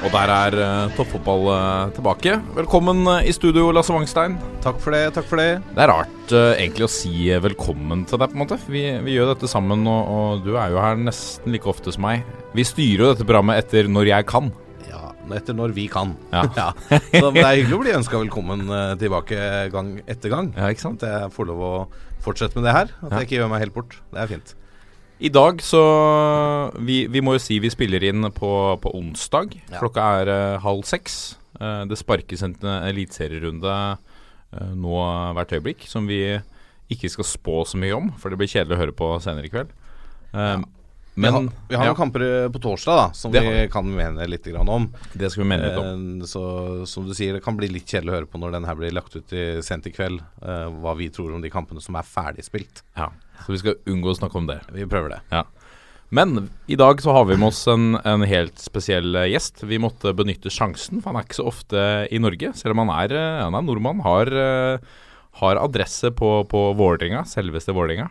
Og der er uh, toppfotball uh, tilbake. Velkommen uh, i studio, Lasse Wangstein. Takk for det. takk for det Det er rart egentlig å si velkommen til deg, på en måte. Vi, vi gjør dette sammen, og, og du er jo her nesten like ofte som meg. Vi styrer jo dette programmet etter når jeg kan. Ja, Etter når vi kan. Ja. Så Det er hyggelig å bli ønska velkommen tilbake gang etter gang. Ja, ikke sant? At jeg får lov å fortsette med det her. At Ja. jeg ikke gjør meg helt bort. Det er fint. I dag så Vi, vi må jo si vi spiller inn på, på onsdag. Ja. Klokka er uh, halv seks. Uh, det sparkes en uh, eliteserierunde uh, nå hvert øyeblikk, som vi ikke skal spå så mye om, for det blir kjedelig å høre på senere i kveld. Eh, vi har, Men vi har ja, noen kamper eh, på torsdag da som vi kan mene litt grann om. det skal vi mene litt om. Eh, Så som du sier, det kan bli litt kjedelig å høre på når den her blir lagt ut i, sent i kveld. eh, hva vi tror om de kampene som er ferdigspilt. Ja, så vi skal unngå å snakke om det. Vi prøver det. Ja. Men i dag så har vi med oss en, en helt spesiell eh, gjest. Vi måtte benytte sjansen, for han er ikke så ofte i Norge. Selv om han er, eh, han er nordmann, har, eh, har adresse på, på Vålerenga, selveste Vålerenga.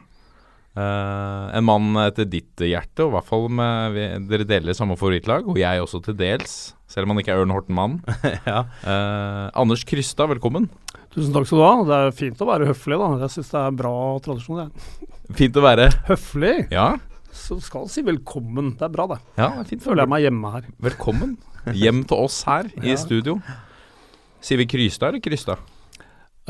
Uh, en mann etter ditt hjerte, og i hvert fall med vi, Dere deler samme favorittlag, og jeg også til dels, selv om han ikke er Ørn Horten-mann. ja. Eh, Anders Krystad, velkommen. Tusen takk skal du ha. Det er fint å være høflig, da. Jeg syns det er bra tradisjon. Jeg. Fint å være Høflig? Ja, Så skal si velkommen. Det er bra, det. ja det er fint. Føler jeg meg hjemme her. Velkommen hjem til oss her i Ja. studio. Sier vi Krystad eller Krystad?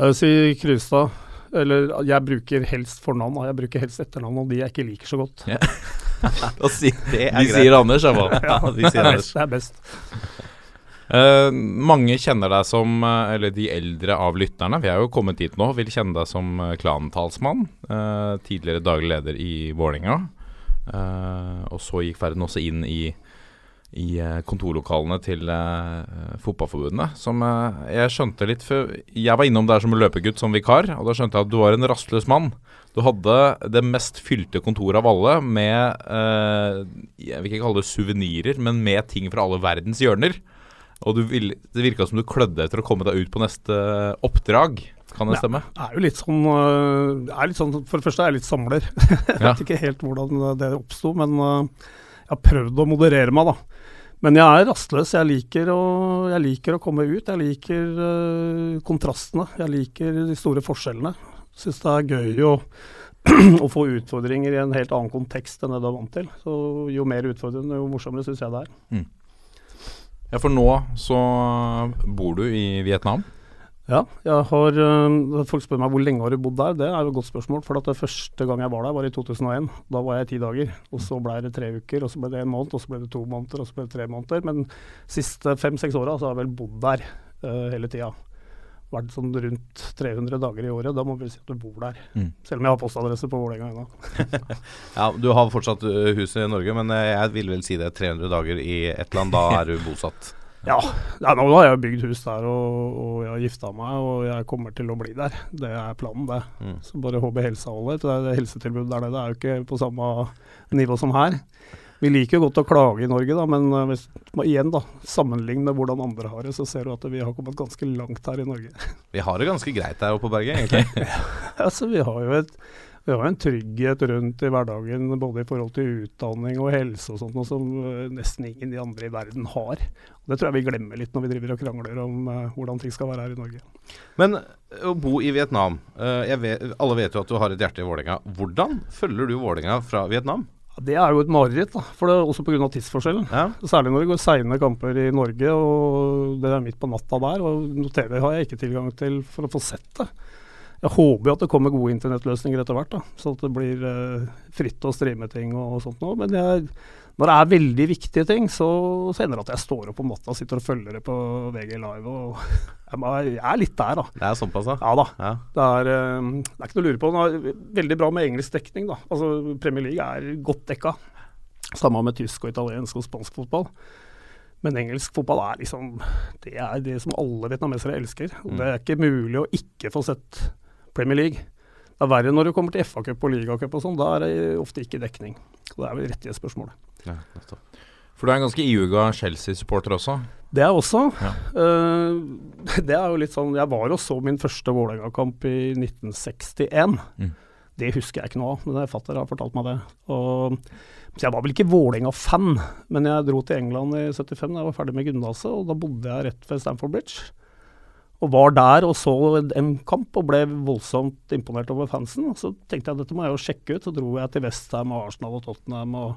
Jeg vil si Krystad. Eller jeg bruker helst fornavn, og jeg bruker helst etternavn og de jeg ikke liker så godt. Da er de greit. sier Anders, hvert. Ja, de Det sier er Anders. best. Det er best. Eh, mange kjenner deg som, eh, eller de eldre av lytterne, vi er jo kommet hit nå, vil kjenne deg som klantalsmann. eh, tidligere daglig leder i Vålerenga. Og så gikk ferden også inn i, i eh, kontorlokalene til uh, Fotballforbundet. Som uh, jeg skjønte litt før Jeg var innom der som løpegutt, som vikar, og da skjønte jeg at du var en rastløs mann. Du hadde det mest fylte kontoret av alle med uh, Jeg vil ikke kalle det suvenirer, men med ting fra alle verdens hjørner. Og du vil, det virka som du klødde etter å komme deg ut på neste oppdrag. Kan det Ja. stemme? Det er jo litt sånn, er litt sånn For det første er jeg litt samler. jeg Ja. vet ikke helt hvordan det oppsto, men jeg har prøvd å moderere meg, da. Men jeg er rastløs. Jeg liker å, jeg liker å komme ut. Jeg liker øh, kontrastene. Jeg liker de store forskjellene. Syns det er gøy å, å få utfordringer i en helt annen kontekst enn det du er vant til. Så jo mer utfordrende, jo morsommere syns jeg det er. Ja, for nå så bor du i Vietnam. Ja, jeg har, øh, folk spør meg hvor lenge har du bodd der. Det er jo et godt spørsmål. For at det første gang jeg var der, var i 2001. Da var jeg i ti dager. Og så ble det tre uker, og så ble det en måned, og så ble det to måneder, og så ble det tre måneder. Men de siste fem-seks åra har jeg vel bodd der uh, hele tida. Vært sånn rundt 300 dager i året. Da må vi si at du bor der. Mm. Selv om jeg har postadresse på Vålerenga ennå. Ja, Du har fortsatt huset hus i Norge, men eh, jeg vil vel si det 300 dager i et land. Da er du bosatt. Ja, ja, nå har jeg bygd hus der, og, og jeg har gifta meg, og jeg kommer til å bli der. Det er planen, det. Mm. Så bare HB Helse holder. For det helsetilbudet der nede er jo ikke på samme nivå som her. Vi liker jo godt å klage i Norge, da, men eh, hvis, igjen da, sammenlign med hvordan andre har det, så ser du at vi har kommet ganske langt her i Norge. Vi har det ganske greit her oppe på berget, egentlig. altså, vi har jo et, vi var en trygghet rundt i hverdagen, både i forhold til utdanning og helse og sånt, som eh, nesten ingen de andre i verden har. Og det tror jeg vi glemmer litt når vi driver og krangler om uh, hvordan ting skal være her i Norge. Men eh, å bo i Vietnam uh, jeg vet, Alle vet jo at du har et hjerte i Vålerenga. Hvordan følger du Vålerenga fra Vietnam? Det er jo et mareritt, da, for det er også pga. tidsforskjellen. Ja. Særlig når det går seine kamper i Norge, og det er midt på natta der. Og TV har jeg ikke tilgang til for å få sett det. Jeg håper jo at det kommer gode internettløsninger etter hvert, da, så at det blir eh, fritt å streame ting og, sånt noe. Men jeg, når det er veldig viktige ting, så, så ender det at jeg står opp om natta og sitter og følger det på VG Live. og jeg, må, jeg er litt der, da. Det er såpass, da. Ja da. Ja. Det er, eh, det er ikke noe å lure på. Det er veldig bra med engelsk dekning. da. Altså, Premier League er godt dekka. Samme med tysk og italiensk og spansk fotball. Men engelsk fotball er liksom Det er det som alle vietnamesere elsker. Og Mm. det er ikke mulig å ikke få sett Premier League. Det er verre når det kommer til FA-cup og ligacup og sånn. Da er det ofte ikke dekning. Og det er vel rettighetsspørsmålet. Ja. For du er en ganske iuga Chelsea-supporter også. Det er jeg også. Ja. Uh, det er jo litt sånn Jeg var og så min første Vålerenga-kamp i 1961. Mm. Det husker jeg ikke noe av, men fatter har fortalt meg det. Og, så jeg var vel ikke Vålerenga-fan, men jeg dro til England i 75 da jeg var ferdig med gymnaset, og da bodde jeg rett ved Stamford Bridge. Og var der og så en kamp og ble voldsomt imponert over fansen. Så tenkte jeg dette må jeg jo sjekke ut. Så dro jeg til Westham og Arsenal og Tottenham og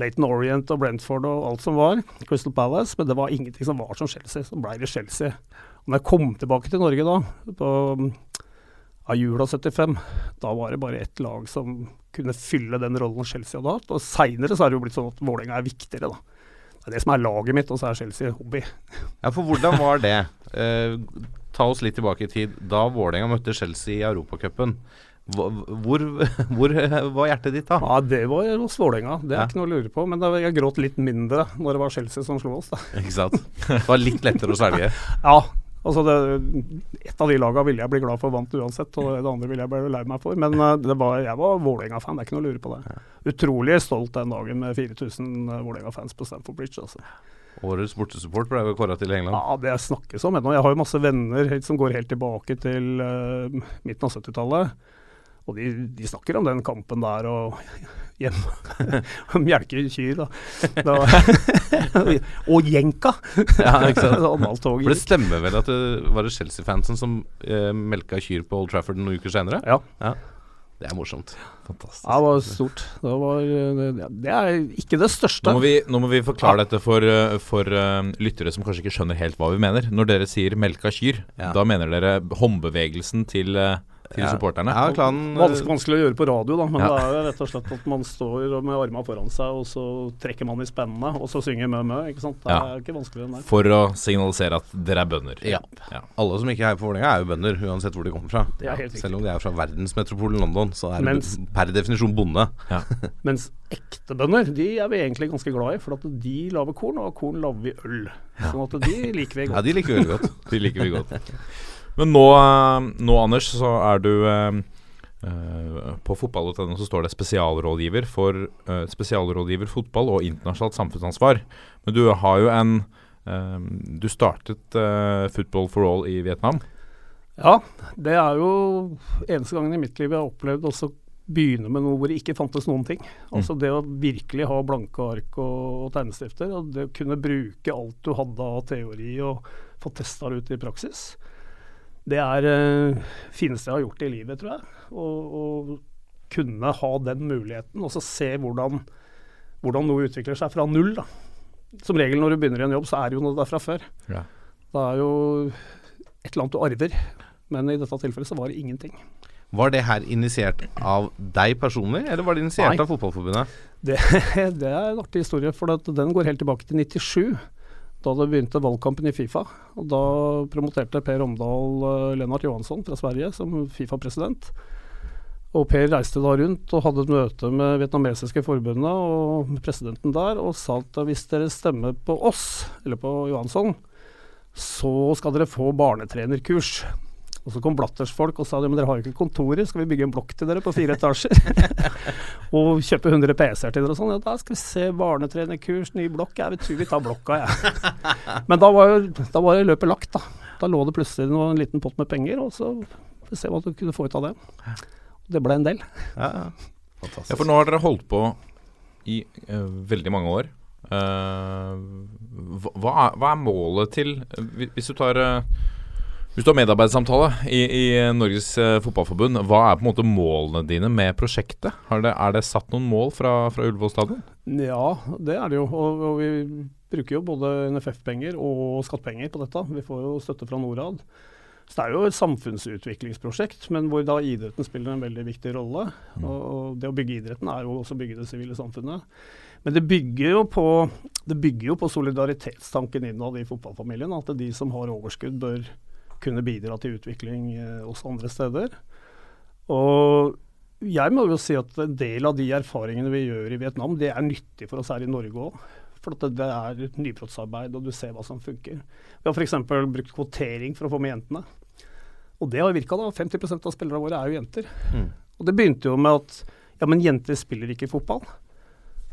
Leighton Orient og Brentford og alt som var. Crystal Palace. Men det var ingenting som var som Chelsea. Så ble det Chelsea. Og når jeg kom tilbake til Norge da, på av jula 75, da var det bare ett lag som kunne fylle den rollen Chelsea hadde hatt. Og seinere så er det jo blitt sånn at Vålerenga er viktigere, da. Det er det som er laget mitt, og så er Chelsea hobby. Ja, for hvordan var det? Eh, ta oss litt tilbake i tid. Da Vålerenga møtte Chelsea i Europacupen, hvor, hvor, hvor var hjertet ditt da? Ja, det var hos Vålerenga. Det er Ja. ikke noe å lure på. Men jeg gråt litt mindre når det var Chelsea som slo oss, da. Ikke sant? Det var litt lettere å svelge. Ja, altså det, Et av de lagene ville jeg bli glad for vant uansett, og det andre ville jeg bli lei meg for. Men eh, det var, jeg var Vålerenga-fan, det er ikke noe å lure på det. Utrolig stolt den dagen med 4000 Vålerenga-fans på Stamford Bridge. altså. Årets bortesupport ble jo kåra til England. Ja, det snakkes om ennå. Jeg har jo masse venner som går helt tilbake til uh, midten av 70-tallet. Og de, de snakker om den kampen der og hjemme Melke kyr, da. da og jenka! Ja, ikke sant? For det stemmer vel at det var det Chelsea-fansen som eh, melka kyr på Old Trafford noen uker senere? Ja. Det er morsomt. Fantastisk. Ja, det var stort. Det, var, det, det er ikke det største. Nå må vi, nå må vi forklare dette for, uh, for uh, lyttere som kanskje ikke skjønner helt hva vi mener. Når dere sier 'melka kyr', Ja. da mener dere håndbevegelsen til, uh, til Ja. supporterne? Ja, klanen Vanskelig, vanskelig å gjøre på radio, da, men Ja. det er jo rett og slett at man står med armene foran seg, og så trekker man i spennene, og så synger mø mø. ikke sant? Det Ja. er ikke vanskeligere enn det. For å signalisere at dere er bønder. Ja. Ja. Alle som ikke heier på Vålerenga, er jo bønder, uansett hvor de kommer fra. Det er helt riktig. Selv om de er fra verdensmetropolen London, så er de per definisjon bonde. Mens ekte bønder, de er vi egentlig ganske glad i, for at de lager korn, og korn lager vi øl. Sånn at de liker vi godt. Ja, de liker vi godt. De liker vi godt. Men nå, uh, nå Anders, så er du uh, På fotball.no så står det spesialrådgiver for uh, spesialrådgiver fotball og internasjonalt samfunnsansvar. Men du har jo en uh, Du startet Football for all i Vietnam. Ja, det er jo eneste gangen i mitt liv jeg har opplevd også begynne med noe hvor det ikke fantes noen ting. Altså det å virkelig ha blanke ark og, og tegnestifter, og det å kunne bruke alt du hadde av teori og få testa det ut i praksis. Det er det fineste jeg har gjort i livet, tror jeg. Å kunne ha den muligheten, og så se hvordan, hvordan noe utvikler seg fra null. da. Som regel når du begynner i en jobb, så er det jo noe der fra før. Ja. Det er jo et eller annet du arver, men i dette tilfellet så var det ingenting. Var det her initiert av deg personlig, eller var det initiert Nei. av Fotballforbundet? Det, det er en artig historie, for den går helt tilbake til 97. Da det begynte valgkampen i Fifa. og Da promoterte Per Omdal uh, Lennart Johansson fra Sverige som Fifa-president. Og Per reiste da rundt og hadde et møte med vietnamesiske forbundet og presidenten der, og sa at hvis dere stemmer på oss, eller på Johansson, så skal dere få barnetrenerkurs. Og så kom Blatters folk og sa men dere har jo ikke kontorer, skal vi bygge en blokk til dere på fire etasjer? og kjøpe 100 PC-er til dere og sånn. Ja, da skal vi se barnetrenerkurs, ny blokk. Jeg tror vi tar blokka, jeg. Men da var, jo, da var jo løpet lagt, da. Da lå det plutselig noe, en liten pott med penger, og så får vi se hva du kunne få ut av det. Det ble en del. Ja, ja. Fantastisk. Ja, for nå har dere holdt på i uh, veldig mange år. Uh, hva, hva, er, hva er målet til hvi- Hvis du tar eh, Hvis du har medarbeidersamtale i, i Norges eh, Fotballforbund, hva er på en måte målene dine med prosjektet? Har det, er det satt noen mål fra, fra Ullevål stadion? Ja, det er det jo. Og, og vi bruker jo både NFF-penger og skattpenger på dette. Vi får jo støtte fra Norad. Så det er jo et samfunnsutviklingsprosjekt, men hvor da idretten spiller en veldig viktig rolle. Og, og det å bygge idretten er jo også å bygge det sivile samfunnet. Men det bygger jo på, det bygger jo på solidaritetstanken innad i fotballfamilien. At de som har overskudd, bør kunne bidra til utvikling eh, også andre steder. Og jeg må jo si at en del av de erfaringene vi gjør i Vietnam, det er nyttig for oss her i Norge òg. For det, er er nybrottsarbeid, og du ser hva som funker. Vi har f.eks. brukt kvotering for å få med jentene. Og det har virka, da. 50% av spillerne våre er jo jenter. Mm. Og det begynte jo med at ja, men jenter spiller ikke fotball.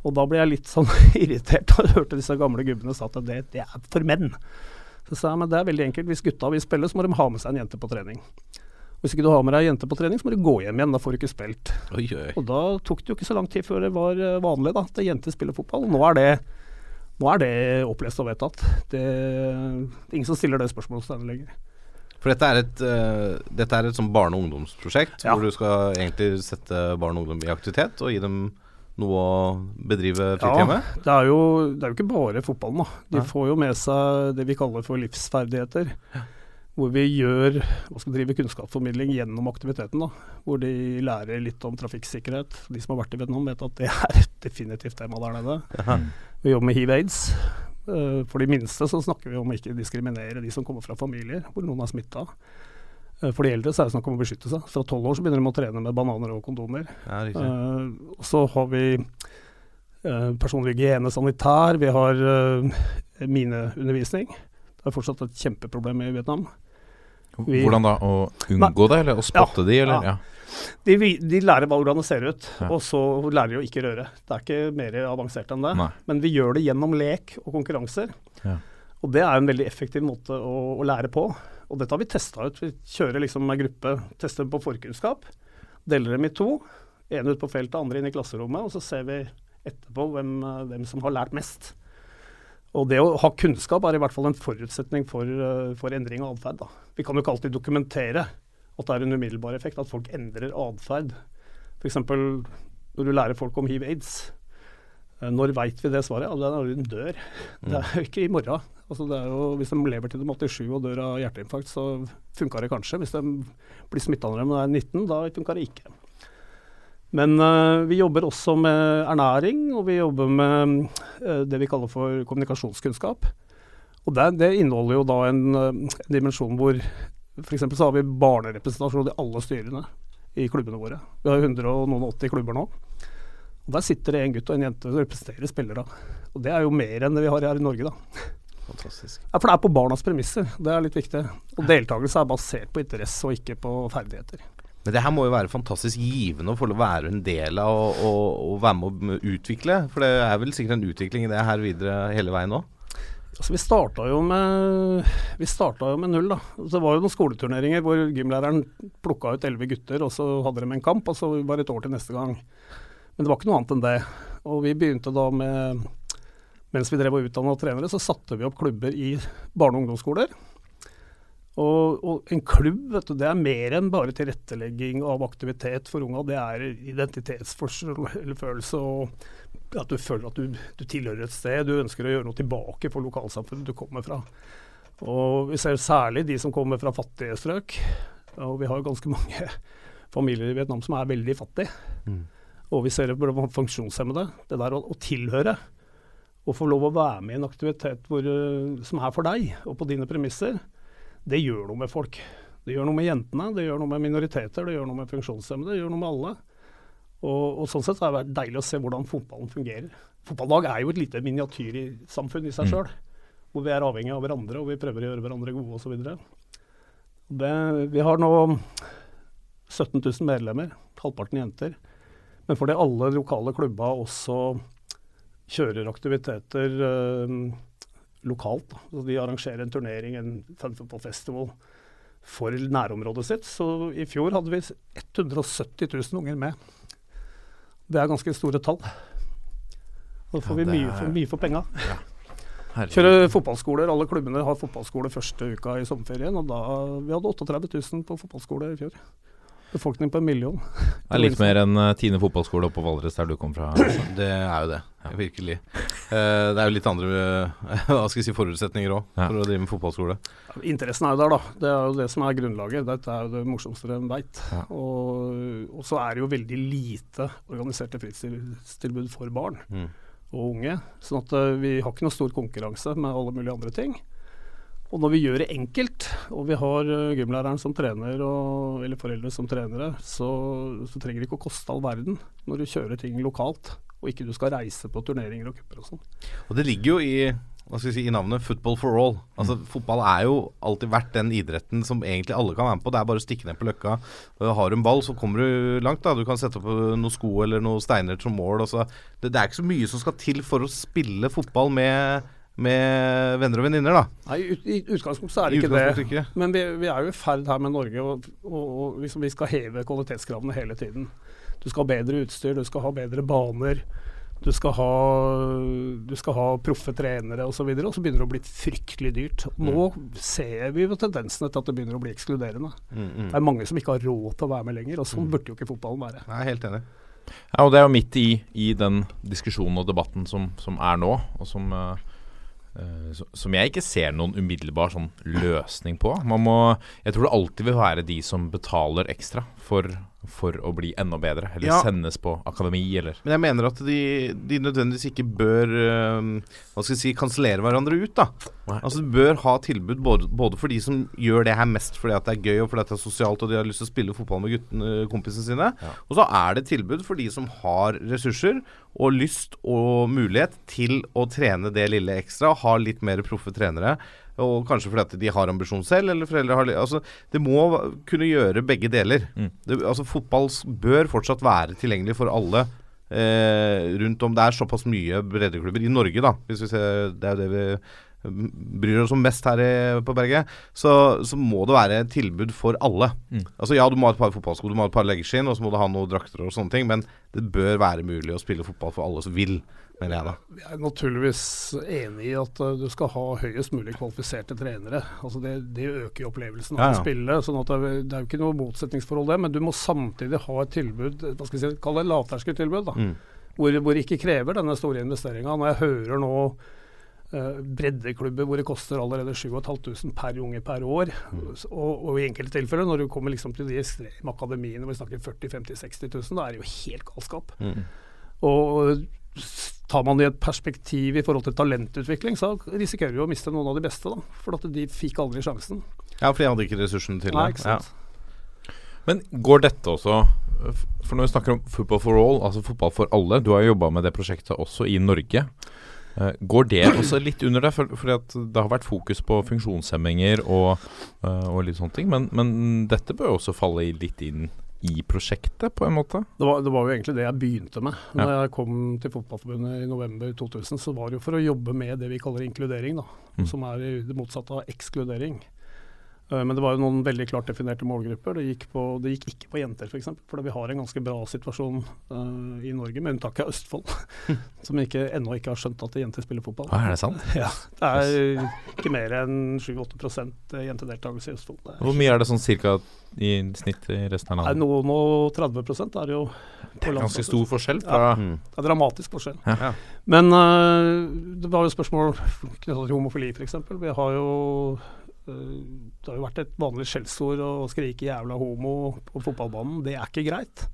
Og da ble jeg litt sånn irritert da jeg hørte disse gamle gubbene sa at det, det er for menn. Så sa jeg men det er veldig enkelt. Hvis gutta vil spille, så må de ha med seg en jente på trening. Hvis ikke du har med deg en jente på trening, så må du gå hjem igjen. Da får du ikke spilt. Oi, oi. Og da tok det jo ikke så lang tid før det var eh, vanlig da, at jenter spiller fotball. Nå er det, nå er det opplest og vedtatt. Det, det er ingen som stiller det spørsmålet lenger. For dette er et, uh, dette er et sånn barne- og ungdomsprosjekt Ja. hvor du skal egentlig sette barn og ungdom i aktivitet og gi dem noe å bedrive fritida med? det er, jo, det er jo ikke bare fotballen, da. De Nei. får jo med seg det vi kaller for livsferdigheter. Hvor vi gjør og skal drive kunnskapsformidling gjennom aktiviteten. da, Hvor de lærer litt om trafikksikkerhet. De som har vært i Vietnam, vet at det er et definitivt tema der nede. Vi jobber med hiv-aids. Eh, For de minste så snakker vi om å ikke diskriminere de som kommer fra familier hvor noen er smitta. For de eldre så er det snakk om å beskytte seg. Fra tolv år så begynner de å trene med bananer og kondomer. Ja. Eh, så har vi uh, personlig hygiene, sanitær. Vi har uh, mineundervisning. Det er fortsatt et kjempeproblem i Vietnam. Vi- Hvordan da? Å unngå det, eller å spotte de, eller? ja. Ja. De, de lærer hvordan det ser ut, Ja. og så lærer de å ikke røre. Det er ikke mer avansert enn det. Nei. Men vi gjør det gjennom lek og konkurranser. Ja. Og det er en veldig effektiv måte å, å lære på. Og dette har vi testa ut. Vi kjører liksom en gruppe, tester på forkunnskap. Deler dem i to. Én ut på feltet, andre inn i klasserommet. Og så ser vi etterpå hvem, eh, hvem som har lært mest. Og det å ha kunnskap er i hvert fall en forutsetning for, eh, for endring av atferd. Vi kan jo ikke alltid dokumentere at det er en umiddelbar effekt, at folk endrer atferd. F.eks. når du lærer folk om hiv-aids. Eh, Når veit vi det svaret? Ja, det er når de dør. Det er jo ikke i morgen. Altså, jo, hvis de lever til de er 87 og dør av hjerteinfarkt, så funka det kanskje. Hvis de blir smitta når de er 19, da funka det ikke. Men uh, vi jobber også med ernæring, og vi jobber med uh, det vi kaller for kommunikasjonskunnskap. Og det, det inneholder jo da en, uh, dimensjon hvor F.eks. så har vi barnerepresentasjon i alle styrene i klubbene våre. Vi har 180 klubber nå. Og Der sitter det en gutt og en jente som representerer spillere. Og det er jo mer enn det vi har her i Norge, da. Fantastisk. Ja, For det er på barnas premisser. Det er litt viktig. Og deltakelse er basert på interesse og ikke på ferdigheter. Men det her må jo være fantastisk givende å få å være en del av og, og, og være med å utvikle. For det er vel sikkert en utvikling i det her videre hele veien nå? Altså, vi starta jo med jo med null, da. Så det var jo noen skoleturneringer hvor gymlæreren plukka ut elleve gutter, og så hadde de en kamp, og så var det et år til neste gang. Men det var ikke noe annet enn det. Og vi begynte da med Mens vi drev og utdanna trenere, så satte vi opp klubber i barne- og ungdomsskoler. Og, og en klubb, vet du, det er mer enn bare tilrettelegging av aktivitet for unga. Det er identitetsfølelse og at du føler at du, du tilhører et sted. Du ønsker å gjøre noe tilbake for lokalsamfunnet du kommer fra. Og vi ser særlig de som kommer fra fattige strøk. Og vi har jo ganske mange familier i Vietnam som er veldig fattige. Og vi ser det blant funksjonshemmede. Det der å, å tilhøre, å få lov å være med i en aktivitet hvor, eh, som er for deg, og på dine premisser, det gjør noe med folk. Det gjør noe med jentene, det gjør noe med minoriteter, det gjør noe med funksjonshemmede, det gjør noe med alle. Og, og sånn sett så har det vært deilig å se hvordan fotballen fungerer. Fotballag er jo et lite miniatyrsamfunn i seg sjøl, hvor vi er avhengig av hverandre og vi prøver å gjøre hverandre gode osv. Vi har nå 17 000 medlemmer, halvparten jenter. Men fordi alle lokale klubba også kjører aktiviteter eh, lokalt. Så de arrangerer en turnering, en fun festival for nærområdet sitt. Så i fjor hadde vi 170 000 unger med. Det er ganske store tall. Da får Ja, vi mye er- for, mye for penga. Ja. Kjører fotballskoler. Alle klubbene har fotballskole første uka i sommerferien. Og da, vi hadde 38 000 på fotballskole i fjor. Befolkning på en million. Det er litt mer enn uh, Tine fotballskole oppe på Valdres, der du kom fra. Det er jo det, virkelig. Uh, det er jo litt andre eh, hva skal jeg si, forutsetninger òg Ja. for å drive med fotballskole. Interessen er jo der, da. Det er jo det som er grunnlaget. Dette er jo det morsomste de veit. Ja. Og, og så er det jo veldig lite organiserte fritidstilbud for barn Mm. og unge. Sånn at eh, vi har ikke noe stor konkurranse med alle mulige andre ting. Og når vi gjør det enkelt, og vi har uh, gymlæreren som trener, og, eller foreldre som trenere, så, så trenger det ikke å koste all verden når du kjører ting lokalt Og ikke du skal reise på turneringer og cuper og sånn. Og det ligger jo i si, i navnet 'football for all'. Altså Fotball er jo alltid vært den idretten som egentlig alle kan være med på. Det er bare å stikke ned på løkka. Har du en ball, så kommer du langt. da Du kan sette opp eh, noen sko eller noen steiner som mål. Det, det er ikke så mye som skal til for å spille fotball med, med venner og venninner, da. Nei, ut, i utgangspunktet så er det ikke det. ikke. Men vi, vi er jo i ferd her med Norge, og, og, og liksom vi skal heve kvalitetskravene hele tiden. Du skal ha bedre utstyr, du skal ha bedre baner. Du skal ha, du skal ha proffe trenere osv., og, så videre, og så begynner det å bli fryktelig dyrt. Nå ser vi jo tendensene til at det begynner å bli ekskluderende. Mm, Det er mange som ikke har råd til å være med lenger, og sånn burde jo ikke fotballen være. Jeg er helt enig. Ja, og det er jo midt i, i den diskusjonen og debatten som, som er nå, og som, så- som jeg ikke ser noen umiddelbar sånn løsning på. Må, jeg tror det alltid vil være de som betaler ekstra for, for å bli enda bedre, eller Ja. sendes på akademi, eller Men jeg mener at de, de nødvendigvis ikke bør øh, Hva skal jeg si kansellere hverandre ut. da Nei. Altså Du bør ha tilbud både, både for de som gjør det her mest fordi at det er gøy og fordi at det er sosialt og de har lyst til å spille fotball med guttene, kompisene sine. Og så er det tilbud for de som har ressurser og lyst og mulighet til å trene det lille ekstra. Ha litt mer proffe trenere. Og kanskje fordi at de har ambisjon selv, eller foreldre har Altså, det må kunne gjøre begge deler. Mm. Det, altså, fotball bør fortsatt være tilgjengelig for alle eh, rundt om. Det er såpass mye breddeklubber i Norge, da. Hvis vi ser, det er jo det vi bryr oss om mest her i, på Berget. Så, så må det være et tilbud for alle. Mm. Altså Ja, du må ha et par fotballsko, du må ha et par leggeskinn, og så må du ha noen drakter og sånne ting, men det bør være mulig å spille fotball for alle som vil, jeg da. Jeg er naturligvis enig i at uh, du skal ha høyest mulig kvalifiserte trenere. Altså det, det øker jo opplevelsen av Ja, ja. å spille. sånn at det, er- det er jo ikke noe motsetningsforhold det, men du må samtidig ha et tilbud, hva skal jeg si, kall det lavterskeltilbud, da, Mm. hvor, hvor det ikke krever denne store investeringa. Når jeg hører nå eh, breddeklubber hvor det koster allerede 7500 per unge per år, Mm. og, og i enkelte tilfeller, når du kommer liksom til de ekstreme akademiene hvor vi snakker 40 50 60 000, da er det jo helt galskap. Mm. Og tar man det i et perspektiv i forhold til talentutvikling, så risikerer du å miste noen av de beste, da. For at de fikk aldri sjansen. Ja, for jeg hadde ikke ressursene til Nei, det. ikke sant. Men går dette også For når vi snakker om football for all, altså fotball for alle Du har jo jobba med det prosjektet også i Norge. Eh, går det også litt under det? For, at det har vært fokus på funksjonshemminger og, eh, og litt sånne ting. Men, men dette bør jo også falle litt inn i prosjektet, på en måte? Det var, det var jo egentlig det jeg begynte med. Ja. Når jeg kom til Fotballforbundet i november 2000, så var det jo for å jobbe med det vi kaller inkludering, da. Mm. Som er det motsatte av ekskludering. Eh, Men det var jo noen veldig klart definerte målgrupper. Det gikk, på, det gikk ikke på jenter, f.eks. For, eksempel, for vi har en ganske bra situasjon uh, i Norge, med unntak av Østfold. som ikke, ennå ikke har skjønt at jenter spiller fotball. Ah, er det sant? Ja, det er ikke mer enn 7-8 jentedeltakelse i Østfold. Det er, Hvor mye er det sånn cirka i snitt i resten av landet? noen og 30 er jo Det er ganske stor forskjell fra Ja, Det er dramatisk forskjell. Ja. Ja. Men uh, det var jo spørsmål knyttet til homofili, f.eks. Vi har jo Det har jo vært et vanlig skjellsord å skrike 'jævla homo' på fotballbanen. Det er ikke greit.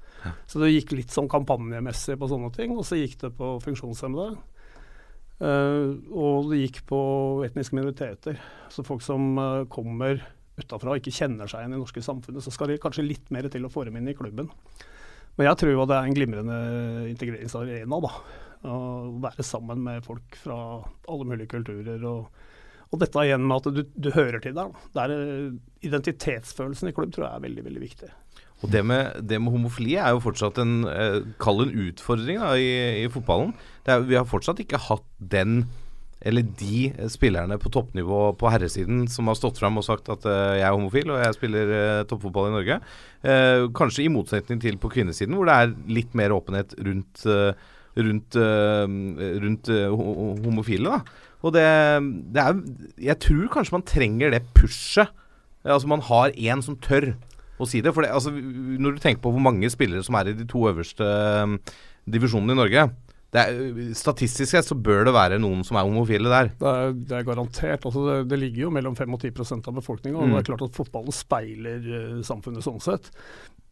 Så det gikk litt sånn kampanjemessig på sånne ting, og så gikk det på funksjonshemmede. Eh, og det gikk på etniske minoriteter. Så folk som øh, kommer utafra og ikke kjenner seg igjen i det norske samfunnet, så skal de kanskje litt mer til å få dem inn i klubben. Men jeg tror jo det er en glimrende integreringsarena, da. Å være sammen med folk fra alle mulige kulturer. Og, og dette igjen med at du, du hører til der. da. Det er, eh, identitetsfølelsen i klubb tror jeg er veldig, veldig viktig. Og det med, det med homofili er jo fortsatt en eh, en utfordring da, i, i fotballen. Er, vi har fortsatt ikke hatt den eller de eh, spillerne på toppnivå på herresiden som har stått fram og sagt at eh, jeg er homofil og jeg spiller eh, toppfotball i Norge. Eh, kanskje i motsetning til på kvinnesiden, hvor det er litt mer åpenhet rundt, rundt, rundt ho- ho- homofile. da. Og det, det er Jeg tror kanskje man trenger det pushet. Altså man har én som tør å si det. For det, altså, når du tenker på hvor mange spillere som er i de to øverste um, divisjonene i Norge det er, Statistisk sett så bør det være noen som er homofile der. Det er, det er garantert. Altså det, det ligger jo mellom 5 og 10% av befolkninga. Og Mm. det er klart at fotballen speiler uh, samfunnet sånn sett.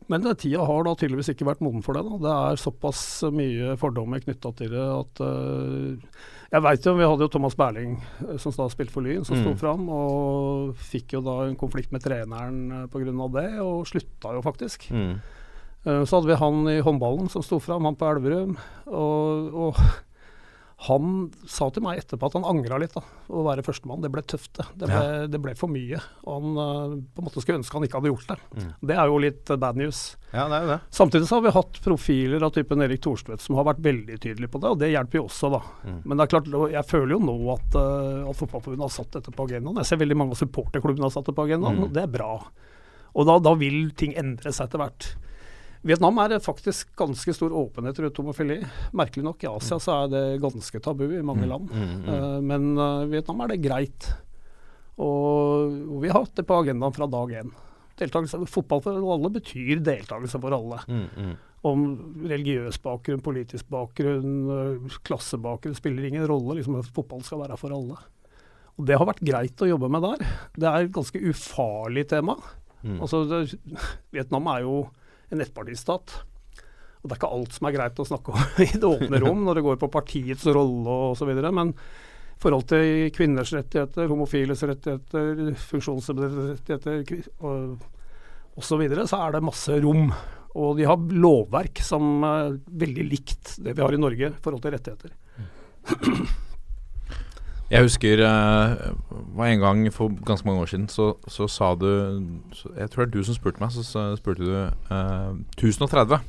Men eh, tida har da tydeligvis ikke vært moden for det. Da. Det er såpass mye fordommer knytta til det at eh, Jeg veit jo, vi hadde jo Thomas Berling, eh, som da spilte for Lyn, som sto Mm. fram. Og fikk jo da en konflikt med treneren uh, pga. det, og slutta jo faktisk. Mm. Eh, Så hadde vi han i håndballen som sto fram, han på Elverum. Og, og han sa til meg etterpå at han angra litt, da, å være førstemann. Det ble tøft, det. Det ble, det ble for mye. Og han eh, på en måte skulle ønske han ikke hadde gjort det. Mm. Det er jo litt eh, bad news. Ja, det er det. Samtidig så har vi hatt profiler av typen Erik Thorstvedt som har vært veldig tydelige på det, og det hjelper jo også, da. Mm. Men det er klart, jeg føler jo nå at, uh, at Fotballforbundet har satt dette på agendaen. Jeg ser veldig mange av supporterklubbene har satt det på agendaen, Mm. og det er bra. Og da, da vil ting endre seg etter hvert. Vietnam er det faktisk ganske stor åpenhet rundt homofili. Merkelig nok, i Asia så er det ganske tabu i mange land. Mm, mm. mm. men uh, Vietnam er det greit. Og, og vi har hatt det på agendaen fra dag én. Fotball for alle betyr deltakelse for alle. Mm, mm. Om religiøs bakgrunn, politisk bakgrunn, øh, klassebakgrunn spiller ingen rolle. liksom Fotball skal være for alle. Og Det har vært greit å jobbe med der. Det er et ganske ufarlig tema. Mm. Altså, det, Vietnam er jo en ettpartistat. Og Det er ikke alt som er greit å snakke om i det åpne rom når det går på partiets rolle osv. Men i forhold til kvinners rettigheter, homofiles rettigheter, funksjonshemmedes rettigheter osv., så, videre, så er det masse rom. Og de har lovverk som er veldig likt det vi har i Norge i forhold til rettigheter. Jeg husker uh, var en gang for ganske mange år siden, så, så sa du så, Jeg tror det er du som spurte meg, så, så spurte du uh, 1030.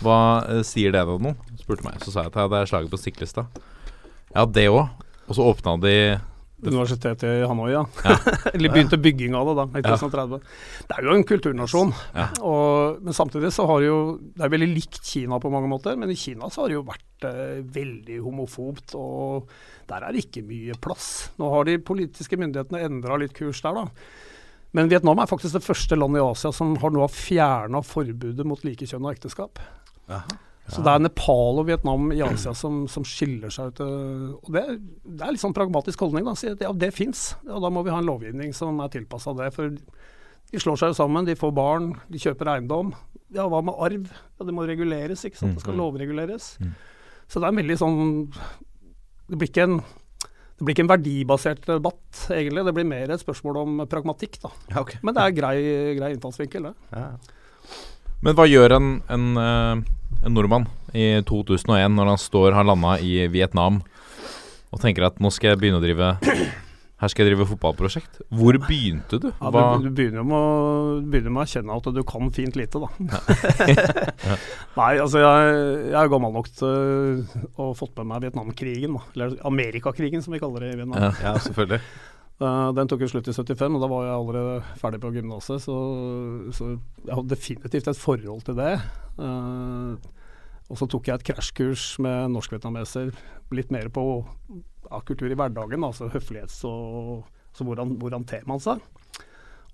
Hva uh, sier det deg noe? Spurte meg. Så sa jeg at det er slaget på Stiklestad. Ja, det òg. Og så åpna de Universitetet i Hanoi, ja. Eller begynte bygging av det da, i Ja. 2030. Det er jo en kulturnasjon. Ja. Og, men samtidig så har jo Det er veldig likt Kina på mange måter, men i Kina så har det jo vært eh, veldig homofobt. Og der er det ikke mye plass. Nå har de politiske myndighetene endra litt kurs der, da. Men Vietnam er faktisk det første landet i Asia som har nå fjerna forbudet mot likekjønna ekteskap. Så det er Nepal og Vietnam i Asia som, som skiller seg ut. øh, Og det, det er litt sånn pragmatisk holdning. da, si at Ja, det fins, og da må vi ha en lovgivning som er tilpassa det. For de slår seg jo sammen, de får barn, de kjøper eiendom. Ja, hva med arv? Ja, Det må reguleres, ikke sant. Det skal lovreguleres. Så det er en veldig sånn Det blir ikke en det blir ikke en verdibasert debatt, egentlig. Det blir mer et spørsmål om pragmatikk. da. Ja, okay. Men det er grei, grei innfallsvinkel, det. Ja. Men hva gjør en, en, eh, en nordmann i 2001 når han står, har landa i Vietnam og tenker at nå skal jeg begynne å drive Her skal jeg drive fotballprosjekt. Hvor begynte du? Ja, du, du begynner med, å, begynner med å erkjenne at du kan fint lite, da. Nei, altså jeg, jeg er gammel nok til å ha fått med meg Vietnamkrigen, da. Eller Amerikakrigen, som vi kaller det i Vietnam. Ja. ja, selvfølgelig. Eh, den tok jo slutt i 75, og da var jeg allerede ferdig på gymnaset, så, så jeg hadde definitivt et forhold til det. Eh, og så tok jeg et krasjkurs med norsk-vietnameser, litt mer på ja, kultur i hverdagen, altså høflighets og så hvordan, hvordan ter man seg.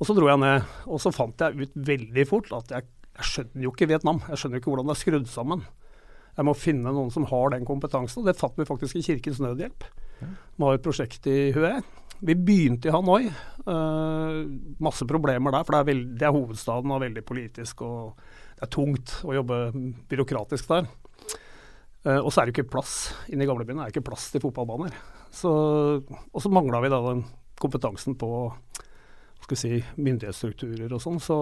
Og så dro jeg ned, og så fant jeg ut veldig fort at jeg, jeg skjønner jo ikke Vietnam. Jeg skjønner ikke hvordan det er skrudd sammen. Jeg må finne noen som har den kompetansen, og det fant vi faktisk i Kirkens Nødhjelp. Vi har et prosjekt i Hue. Vi begynte i Hanoi. Uh, masse problemer der, for det er, veld, det er hovedstaden og veldig politisk. og Det er tungt å jobbe byråkratisk der. Uh, og så er det ikke plass. Inne i gamlebyen er det ikke plass til fotballbaner. Og så mangla vi da den kompetansen på skal vi si, myndighetsstrukturer og sånn. Så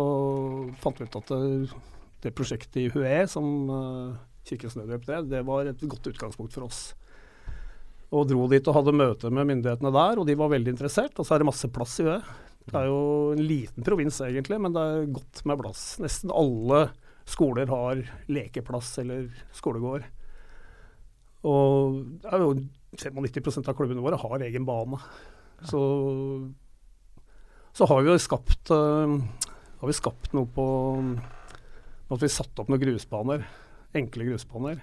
fant vi ut at det, det prosjektet i Hue som uh, Kirkens Nødhjelp drev, det var et godt utgangspunkt for oss. Og dro dit og hadde møte med myndighetene der, og de var veldig interessert. Og så er det masse plass i det. Det er jo en liten provins egentlig, men det er godt med plass. Nesten alle skoler har lekeplass eller skolegård. Og det er jo 95 av klubbene våre har egen bane. Så, så har vi jo skapt, uh, skapt noe på At vi satte opp noen grusbaner. Enkle grusbaner.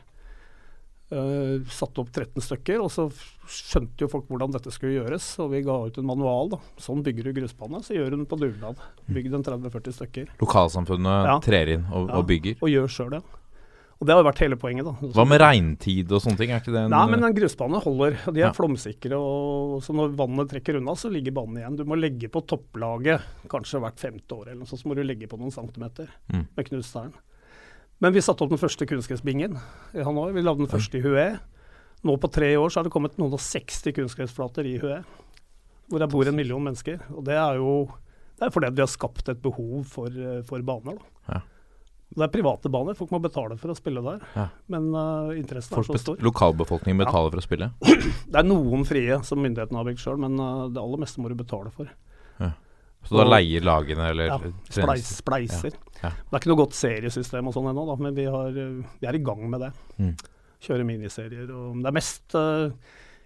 Uh, satte opp 13 stykker, og så skjønte jo folk hvordan dette skulle gjøres. Og vi ga ut en manual. da. Sånn bygger du grusbane, så gjør den på dugnad. Bygg den 30-40 stykker. lokalsamfunnet Ja. trer inn og, Ja, og bygger. Og gjør sjøl det. Og det har jo vært hele poenget, da. Hva med regntid og sånne ting? Er ikke det en Nei, men en grusbane holder. De er Ja. flomsikre, og så når vannet trekker unna, så ligger banen igjen. Du må legge på topplaget kanskje hvert femte år, eller noe sånt, så må du legge på noen centimeter Mm. med knust stein. Men vi satte opp den første kunstgressbingen i Hanoi. Vi lagde den første i Hue. Nå på tre år så har det kommet noen og 60 kunstgressflater i Hue, hvor det bor en million mennesker. Og det er jo det er fordi vi har skapt et behov for, eh, for baner. Ja. Det er private baner, folk må betale for å spille der. Ja. Men uh, interessen Folk er så stor. Lokalbefolkningen betaler for å spille. Det er noen frie som myndighetene har bygd sjøl, men uh, det aller meste må du betale for. Så da leier lagene eller Ja, Spleis, spleiser. Ja. Det er ikke noe godt seriesystem og sånn ennå, da, men vi, har, uh, vi er i gang med det. Mm. Kjøre miniserier. Og det er mest uh,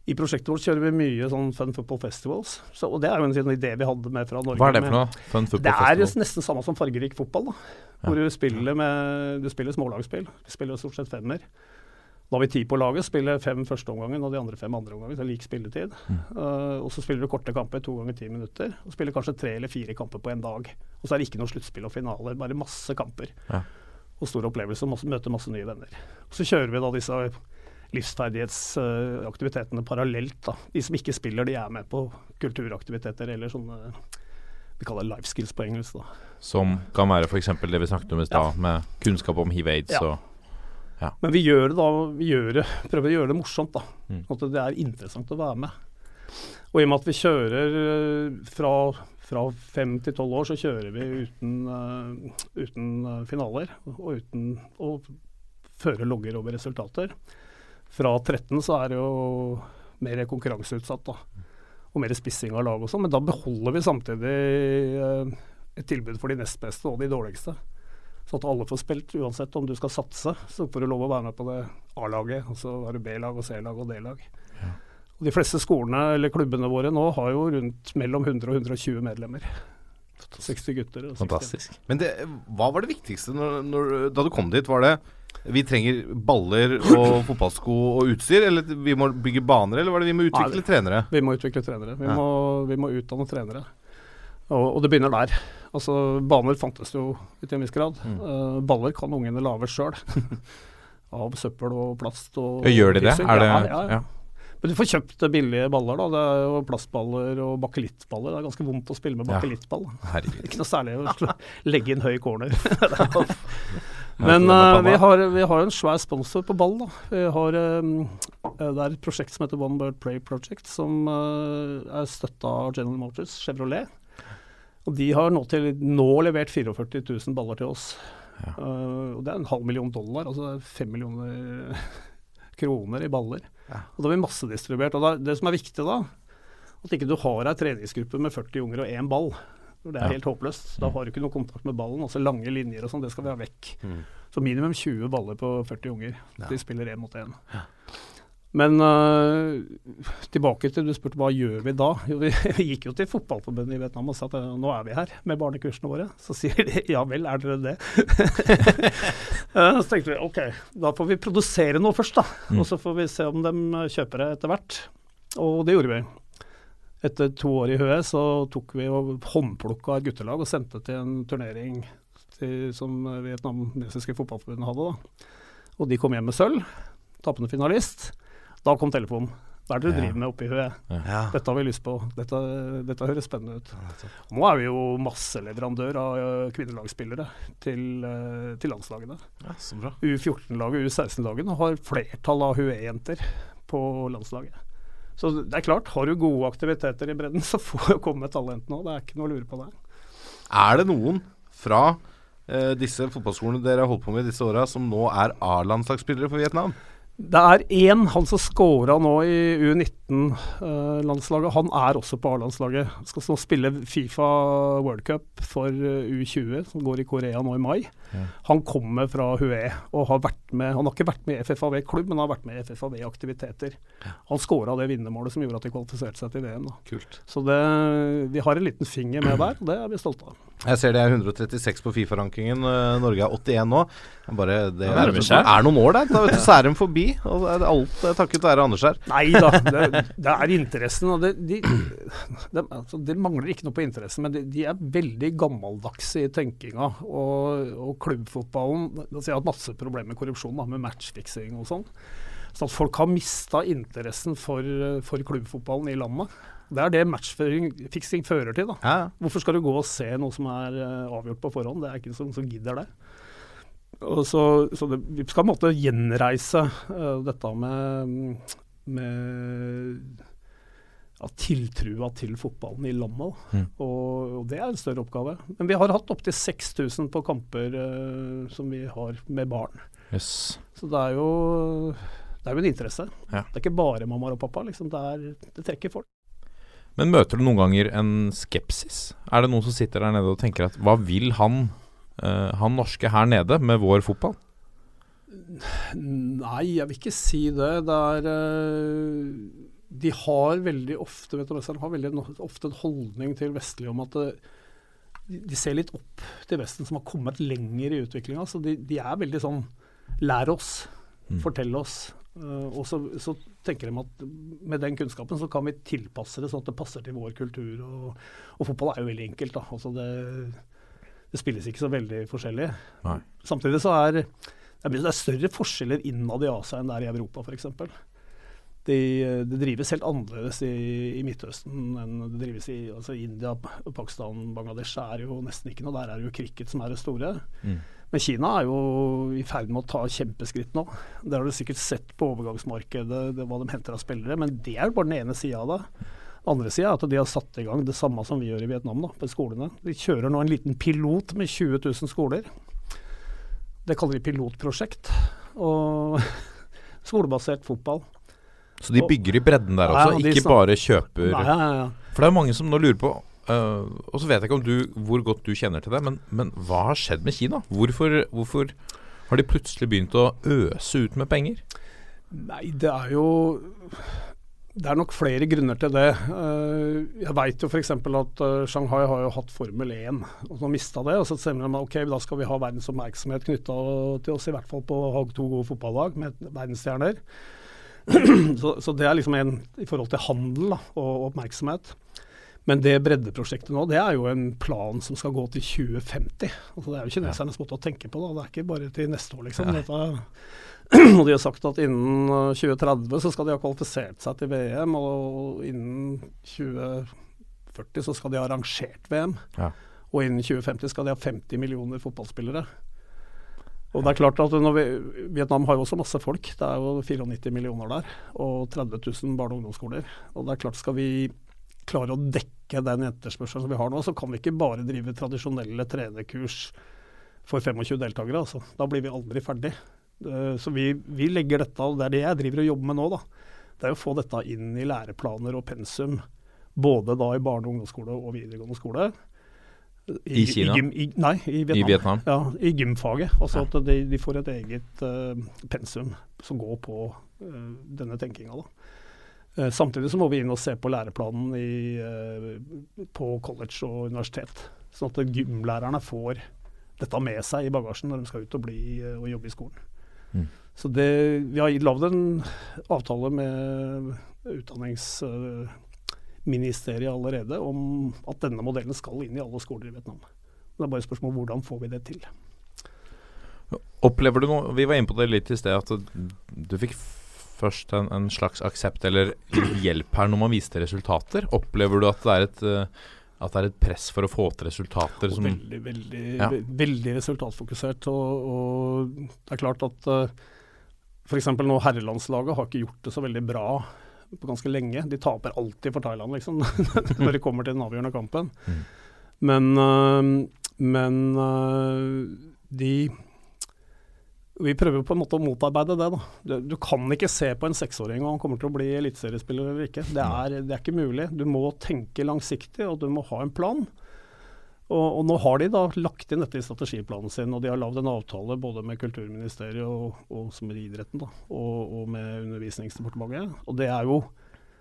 I prosjektet vårt kjører vi mye sånn Fun Football Festivals. Så, og det er jo en sånn idé vi hadde med fra Norge. Hva er det for noe? Fun football Festival? Det er nesten samme som fargerik fotball. da. Ja. Hvor du spiller med Du spiller smålagsspill. Vi spiller stort sett femmer. Da har vi ti på laget, spiller fem første omgangen og de andre fem andre omgangen. Så lik spilletid. Mm. Uh, og så spiller du korte kamper, to ganger ti minutter. Og spiller kanskje tre eller fire kamper på en dag. Og så er det ikke noe sluttspill og finaler, bare masse kamper. Ja. Og store opplevelser, masse, møter masse nye venner. Og så kjører vi da disse livsferdighetsaktivitetene parallelt. da. De som ikke spiller, de er med på kulturaktiviteter eller sånne vi kaller life skills på engelsk. da. Som kan være f.eks. det vi snakket om i stad, med kunnskap om hiv-aids Ja. og Men vi gjør det da, vi gjør det, prøver å gjøre det morsomt. da. Mm. At det er interessant å være med. Og i og med at vi kjører eh, fra, fra fem til tolv år, så kjører vi uten, uh, uten eh, finaler. Og uten å føre logger over resultater. Fra 13 så er det jo mer konkurranseutsatt. da. Og mer spissing av lag og sånn. Men da beholder vi samtidig uh, et tilbud for de nest beste og de dårligste. Så at alle får spilt, uansett om du skal satse, så får du lov å være med på det A-laget. Og så har du B-lag og C-lag og D-lag. Og De fleste skolene eller klubbene våre nå har jo rundt mellom 100 og 120 medlemmer. 60 gutter. Og 60 Fantastisk. Men det, hva var det viktigste når, når, da du kom dit? Var det vi trenger baller og fotballsko og utstyr, eller vi må bygge baner, eller var det vi må utvikle Nei, trenere? Vi må utvikle trenere. Vi, Ja. må, vi må utdanne trenere. Og, og det begynner der. Altså, Baner fantes jo til en viss grad. Mm. Uh, baller kan ungene lage sjøl. Av søppel og plast og gjør de det? Er det ja, ja, ja. Men du får kjøpt billige baller. da, Det er jo plastballer og bakelittballer. Det er ganske vondt å spille med bakelittball. Ikke noe særlig å legge inn høy corner. Men panna. vi, har, vi har en svær sponsor på ball. da. Vi har, eh, det er et prosjekt som heter One Bird Play Project, som uh, er støtta av General Motors, Chevrolet. Og de har nå, til, nå levert 44 000 baller til oss. Ja. Uh, og det er en halv million dollar, altså fem millioner kroner i baller. Ja. Og da blir massedistribuert. Og da, det som er viktig da, at ikke du har ei treningsgruppe med 40 unger og én ball. Det er Ja. helt håpløst. Da har du ikke noe kontakt med ballen. Altså lange linjer og sånn, det skal vi ha vekk. Mm. Så minimum 20 baller på 40 unger. De spiller én mot én. Men uh, tilbake til du spurte hva gjør vi da? Jo, vi, vi gikk jo til fotballforbundet i Vietnam og sa at øh, nå er vi her med barnekursene våre. Så sier de ja vel, er dere det? uh, så tenkte vi ok, da får vi produsere noe først, da. Mm. Og så får vi se om de kjøper det etter hvert. Og det gjorde vi. Etter to år i Høe så tok vi og håndplukka et guttelag og sendte til en turnering til, som vietnamesiske fotballforbundet hadde. da. Og de kom hjem med sølv. Tappende finalist. Da kom telefonen. Hva er det du Ja. driver med oppe i Høe? Ja. Dette har vi lyst på. Dette, dette høres spennende ut. Og nå er vi jo masseleverandør av kvinnelagsspillere til, til landslagene. ja. U14-laget og U16-lagene har flertall av Hue-jenter på landslaget. Så det er klart, har du gode aktiviteter i bredden, så får jo komme talent nå. Det er ikke noe å lure på der. Er det noen fra eh, disse fotballskolene dere har holdt på med i disse åra, som nå er A-landslagsspillere for Vietnam? Det er én, han som scora nå i U19-landslaget. han er også på A-landslaget. Skal nå spille Fifa World Cup for eh, U20, som går i Korea nå i mai. Ja. Han kommer fra Hue og har vært med Han har ikke vært med i FFAV klubb, men han har vært med i FFAV aktiviteter. Han skåra det vinnermålet som gjorde at de kvalifiserte seg til VM. Da. Kult. Så det, vi har en liten finger med der, og det er vi stolte av. Jeg ser det er 136 på Fifa-rankingen. eh, Norge er 81 nå. Bare det det er noen år der. Da vet du, så er de forbi. Og er alt eh, takket være Anders her. Nei da, det, det er interessen. Og det, de, de, altså, de mangler ikke noe på interessen, men de, de er veldig gammeldagse i tenkinga. Og, og klubbfotballen altså, jeg har hatt masse problemer med korrupsjon, da, med matchfiksing og sånn. Så at folk har mista interessen for, for klubbfotballen i landet. Det er det matchfiksing fører til. da. Ja. Hvorfor skal du gå og se noe som er eh, avgjort på forhånd? Det er ikke noen som gidder det. Og så, så det, vi skal på en måte gjenreise uh, dette med, med ja, tiltrua til fotballen i landet. Mm. Og, og det er en større oppgave. Men vi har hatt opptil 6000 på kamper uh, som vi har med barn. Yes. Så det er jo, det er jo en interesse. Ja. Det er ikke bare mamma og pappa. Liksom. Det, er, det trekker folk. Men møter du noen ganger en skepsis? Er det noen som sitter der nede og tenker at hva vil han, uh, han norske her nede med vår fotball? Nei, jeg vil ikke si det. Det er uh, De har veldig ofte vet du, har veldig ofte en holdning til vestlige om at det, de ser litt opp til Vesten, som har kommet lenger i utviklinga. Så de, de, er veldig sånn Lær oss. Mm. Fortell oss. Uh, og så, så, tenker de at med den kunnskapen så kan vi tilpasse det sånn at det passer til vår kultur. Og, og fotball er jo veldig enkelt. da. Altså det, det spilles ikke så veldig forskjellig. Nei. Samtidig så er det er større forskjeller innad i Asia enn det er i Europa f.eks. Det de drives helt annerledes i, i, Midtøsten enn det drives i altså India, Pakistan, Bangladesh er jo nesten ikke noe. Der er det jo cricket som er det store. Mm. Men Kina er jo i ferd med å ta kjempeskritt nå. Det har du sikkert sett på overgangsmarkedet, det, hva de henter av spillere. Men det er jo bare den ene sida av det. Andre sida er at de har satt i gang det samme som vi gjør i Vietnam da, på skolene. De kjører nå en liten pilot med 20 000 skoler. Det kaller de pilotprosjekt. Og skolebasert fotball. Så de bygger i bredden der også, ja, ikke bare kjøper nei, ja, ja. For det er mange som nå lurer på uh, Og så vet jeg ikke om du, hvor godt du kjenner til det, men, men hva har skjedd med Kina? Hvorfor, hvorfor, har de plutselig begynt å øse ut med penger? Nei, det er jo det er nok flere grunner til det. Eh, jeg vet jo f.eks. at eh, Shanghai har jo hatt Formel 1, og så mista det. og Så ser de ok, da skal vi ha verdens oppmerksomhet knytta til oss, i hvert fall på å ha to gode fotballag med verdensstjerner. så, så, det er liksom en i forhold til handel da, og oppmerksomhet. Men det breddeprosjektet nå, det er jo en plan som skal gå til 2050. Altså, det er jo kinesernes måte å tenke på, da. Det er ikke bare til neste år, liksom. Dette og de har sagt at innen 2030 eh, så skal de ha kvalifisert seg til VM, og innen 2040 så skal de ha arrangert VM. Ja. Og innen 2050 skal de ha 50 millioner fotballspillere. Og det er klart at vi, Vietnam har jo også masse folk. Det er jo 94 millioner der. Og 30 000 barne- og ungdomsskoler. Og det er klart skal vi klare å dekke den etterspørselen som vi har nå, så kan vi ikke bare drive tradisjonelle trenerkurs for 25 deltakere. Altså. Da blir vi aldri ferdig. Så vi, vi, legger dette, og det er det jeg driver og jobber med nå, da. Det er å få dette inn i læreplaner og pensum. Både da i barne- og ungdomsskole og videregående skole. I, I Kina? I i, nei, i Vietnam. I Vietnam. Ja, i gymfaget. Altså ja. at de, de, får et eget uh, pensum som går på uh, denne tenkinga. Uh, samtidig så må vi inn og se på læreplanen i, på college og universitet. Sånn at gymlærerne får dette med seg i bagasjen når de skal ut og, bli, og jobbe i skolen. Mm. Så det, Vi har lagd en avtale med utdanningsministeriet allerede om at denne modellen skal inn i alle skoler i Vietnam. Det er bare et spørsmål hvordan får vi det til. Opplever du noe, Vi var inne på det litt i sted, at du fikk først en, en slags aksept eller hjelp her når man viste resultater. Opplever du at det er et uh, at det er et press for å få til resultater? Som, veldig, veldig, ja. veldig resultatfokusert. Og, og, det er klart at uh, eh, f.eks. nå herrelandslaget har ikke gjort det så veldig bra på ganske lenge. De taper alltid for Thailand, liksom, når de kommer til den avgjørende kampen. Mm. Men, uh, men uh, de vi prøver på en måte å motarbeide det. da. Du, kan ikke se på en seksåring om han kommer til å bli eliteseriespiller eller ikke. Det er, det er, ikke mulig. Du må tenke langsiktig, og du må ha en plan. Og, og nå har de da lagt inn dette i strategiplanen sin, og de har lagd en avtale både med Kulturministeriet og, og med idretten da, og, og, med Undervisningsdepartementet. Og det er, jo,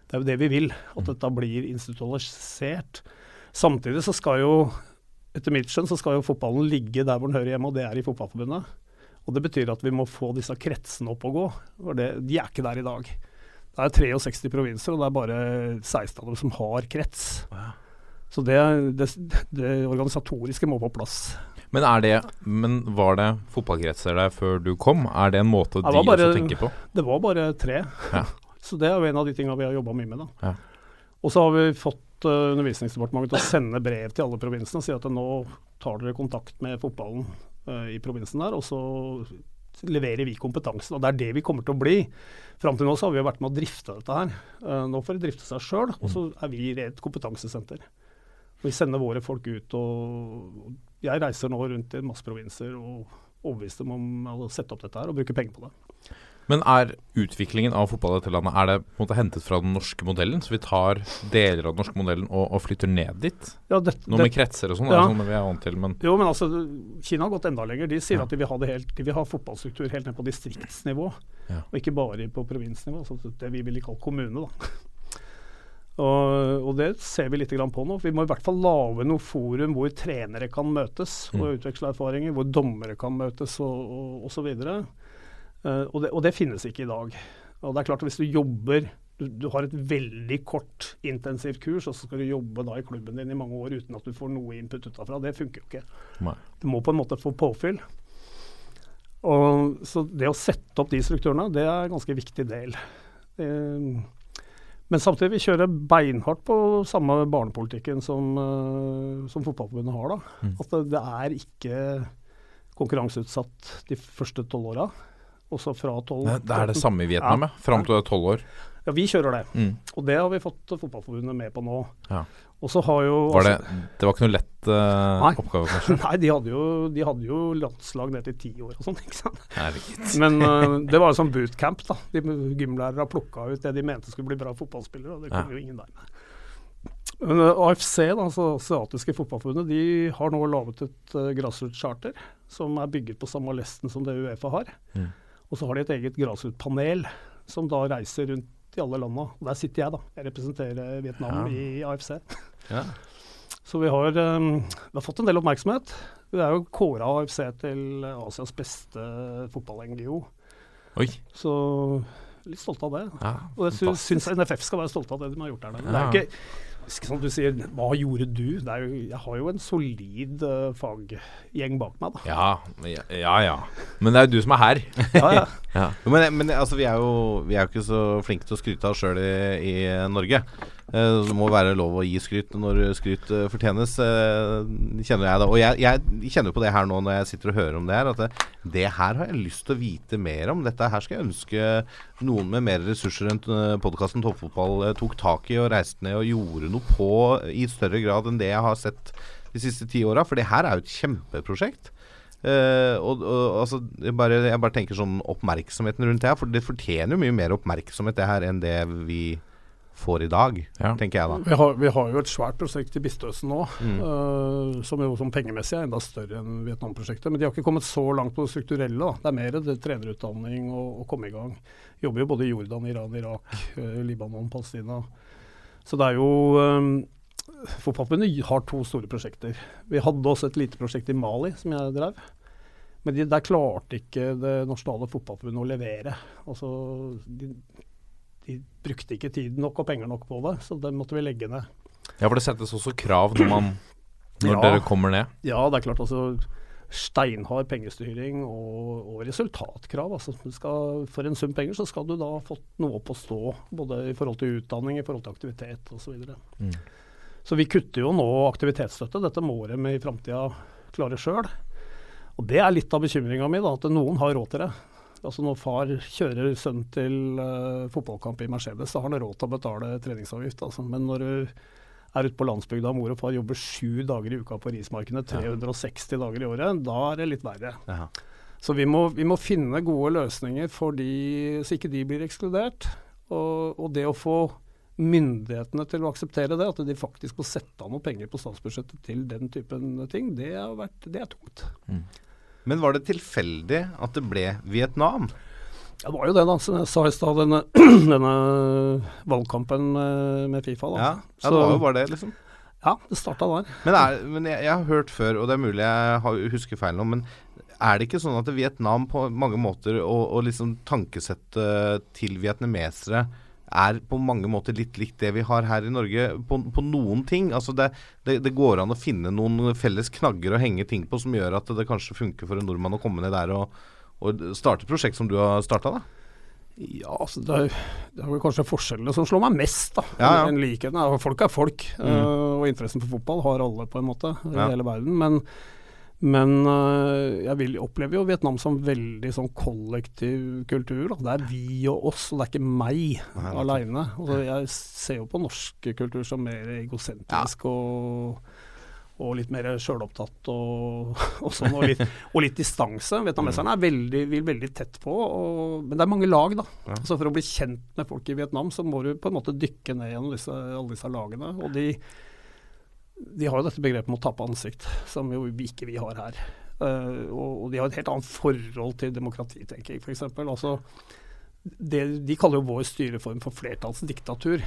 det er jo det vi vil, at dette blir institusjonalisert. Samtidig så skal jo, etter mitt skjønn, så skal jo fotballen ligge der hvor den hører hjemme, og det er i Fotballforbundet. Og Det betyr at vi må få disse kretsene opp og gå. for det, De er ikke der i dag. Det er 63 provinser, og det er bare 16 av dem som har krets. Så det, det, det, organisatoriske må på plass. Men, er det, men var det fotballkretser der før du kom? Er det en måte de bare, også tenker på? Det var bare tre. Ja. Så det er jo en av de tingene vi har jobba mye med. Ja. Og så har vi fått uh, Undervisningsdepartementet til å sende brev til alle provinsene og si at nå tar dere kontakt med fotballen i provinsen der, og så leverer vi kompetansen. Og det er det vi kommer til å bli. Fram til nå så har vi vært med å drifte dette her. Uh, nå får de drifte seg sjøl, og så er vi et kompetansesenter. Vi sender våre folk ut, og jeg reiser nå rundt i masse provinser og overbevist dem om å sette opp dette her og bruke penger på det. Men er utviklingen av fotball i dette landet Er det på en måte hentet fra den norske modellen? Så vi tar deler av den norske modellen og, og flytter ned dit? Ja, det, Noe det, med kretser og sånn, Ja. er sånn vi er vant til, men jo, men altså, Kina har gått enda lenger. De sier Ja. at de vil ha det helt, de vil ha fotballstruktur helt ned på distriktsnivå, Ja. og ikke bare på provinsnivå. Så det vi ville kalt kommune. da. Og, og det ser vi litt på nå. Vi må i hvert fall lage noe forum hvor trenere kan møtes Mm. og utveksle erfaringer, hvor dommere kan møtes og, og, og så. Eh, og, det, og det finnes ikke i dag. Og det er klart at Hvis du jobber du, du har et veldig kort, intensivt kurs, og så skal du jobbe da i klubben din i mange år uten at du får noe input utafra. Det funker jo ikke. Nei. Du må på en måte få påfyll. Og, så det å sette opp de strukturene, det er en ganske viktig del. Eh, men samtidig, vi kjører beinhardt på samme barnepolitikken som, eh, som Fotballforbundet har. da. Mm. At det, det er ikke konkurranseutsatt de første tolv åra. Også fra 12 Nei, det er det samme i Vietnam, ja. Fram til du er tolv år. Ja, vi kjører det. Mm. Og det har vi fått Fotballforbundet med på nå. Ja. Og så har jo Var det, altså- det var ikke noe lett uh, Nei. oppgave, kanskje? Nei, de hadde, jo, de hadde jo landslag ned til ti år og sånn, ikke sant. Herregud. Men uh, det var jo sånn bootcamp, da. De gymlærere plukka ut det de mente skulle bli bra fotballspillere, og det kom Ja. jo ingen der med. Men uh, AFC, da, altså Asiatiske fotballforbundet, de har nå laget et uh, grasrotcharter som er bygget på samme lesten som det Uefa har. Mm. Og så har de et eget grasrotpanel som da reiser rundt i alle landa. Og der sitter jeg, da. Jeg representerer Vietnam Ja. i AFC. Ja. Så vi har, um, vi har fått en del oppmerksomhet. Vi er jo kåra AFC til Asias beste fotball-NGO. Så litt stolte av det. Ja, Og jeg syns NFF skal være stolte av det de har gjort der. nede. Det er ikke sånn du sier 'hva gjorde du'? Det er jo, jeg har jo en solid uh, faggjeng bak meg, da. Ja, ja, ja, ja. Men det er jo du som er her. Ja, ja. Ja. Men, men altså, vi er jo vi er jo ikke så flinke til å skryte av oss sjøl i, i Norge. Eh, det må være lov å gi skryt når skryt eh, fortjenes, eh, kjenner jeg da. Og jeg, jeg kjenner på det her nå når jeg sitter og hører om det her, at det, det her har jeg lyst til å vite mer om. Dette her skal jeg ønske noen med mer ressurser enn podkasten Toppfotball tok tak i og reiste ned og gjorde noe på i større grad enn det jeg har sett de siste ti åra. For det her er jo et kjempeprosjekt. Uh, og, og altså, jeg bare, jeg bare tenker sånn oppmerksomheten rundt det her, for det fortjener jo mye mer oppmerksomhet det her enn det vi får i dag, Ja. tenker jeg da. Vi, har, vi har jo et svært prosjekt i Bistøsen nå, Mm. uh, som jo som pengemessig er enda større enn Vietnam-prosjektet. Men de har ikke kommet så langt på det strukturelle. Da. Det er mer det trenerutdanning og, å komme i gang. Jobber jo både i Jordan, Iran, Irak, uh, Libanon, Palestina. Så det er jo øh, Fotballforbundet har to store prosjekter. Vi hadde også et lite prosjekt i Mali som jeg drev. Men de, der klarte ikke det nasjonale fotballforbundet å levere. Altså, de, de brukte ikke tid nok og penger nok på det, så det måtte vi legge ned. ja, for det settes også krav når, man, når Ja. dere kommer ned. Ja, det er klart altså steinhard pengestyring og, og resultatkrav. Altså, du skal, for en sum penger så skal du da ha fått noe opp å stå, både i forhold til utdanning, i forhold til aktivitet osv. Så. Mm. så vi kutter jo nå aktivitetsstøtte. Dette må de i framtida klare sjøl. Og det er litt av bekymringa mi, at noen har råd til det. Altså Når far kjører sønnen til uh, fotballkamp i Mercedes, så har han råd til å betale treningsavgift. Altså. Men når du er ute på landsbygda og mor og far jobber sju dager i uka på rismarkene, 360 dager i året, da er det litt verre. Jaha. Så vi må, vi må finne gode løsninger for de, så ikke de blir ekskludert. Og, og det å få myndighetene til å akseptere det, at de faktisk må sette av noe penger på statsbudsjettet til den typen ting, det, har vært, det er tungt. Men var det tilfeldig at det ble Vietnam? Det var jo det, da, som jeg sa i stad, denne, denne valgkampen med, med Fifa. Da. Ja, ja det var jo bare det, liksom. Ja, det starta der. Men, er, men jeg, jeg har hørt før, og det er mulig jeg har, husker feil nå, men er det ikke sånn at Vietnam på mange måter, og, og liksom tankesettet til vietnamesere, er på mange måter litt likt det vi har her i Norge på, på noen ting? Altså det, det, det går an å finne noen felles knagger å henge ting på som gjør at det kanskje funker for en nordmann å komme ned der og, og starte prosjekt som du har starta, da? Ja, altså det, er, det er vel kanskje forskjellene som slår meg mest, da. Ja, ja. enn likheten. er, folk er folk, mm. og interessen for fotball har alle, på en måte, i Ja. hele verden. Men, men eh, jeg vil, opplever jo Vietnam som veldig sånn kollektiv kultur. Da. Det er vi og oss, og det er ikke meg Nei, aleine. Altså, jeg ser jo på norsk kultur som mer egosentrisk og og litt mer sjølopptatt og, og sånn, og litt, og litt distanse. Vietnameserne er veldig, vil veldig tett på, og, men det er mange lag, da. Så for å bli kjent med folk i Vietnam, så må du på en måte dykke ned gjennom disse, alle disse lagene. Og de, de har jo dette begrepet om å tape ansikt, som jo ikke vi har her. Uh, og, de har et helt annet forhold til demokrati, tenker jeg, f.eks. Altså, det, de kaller jo vår styreform for flertallsdiktatur.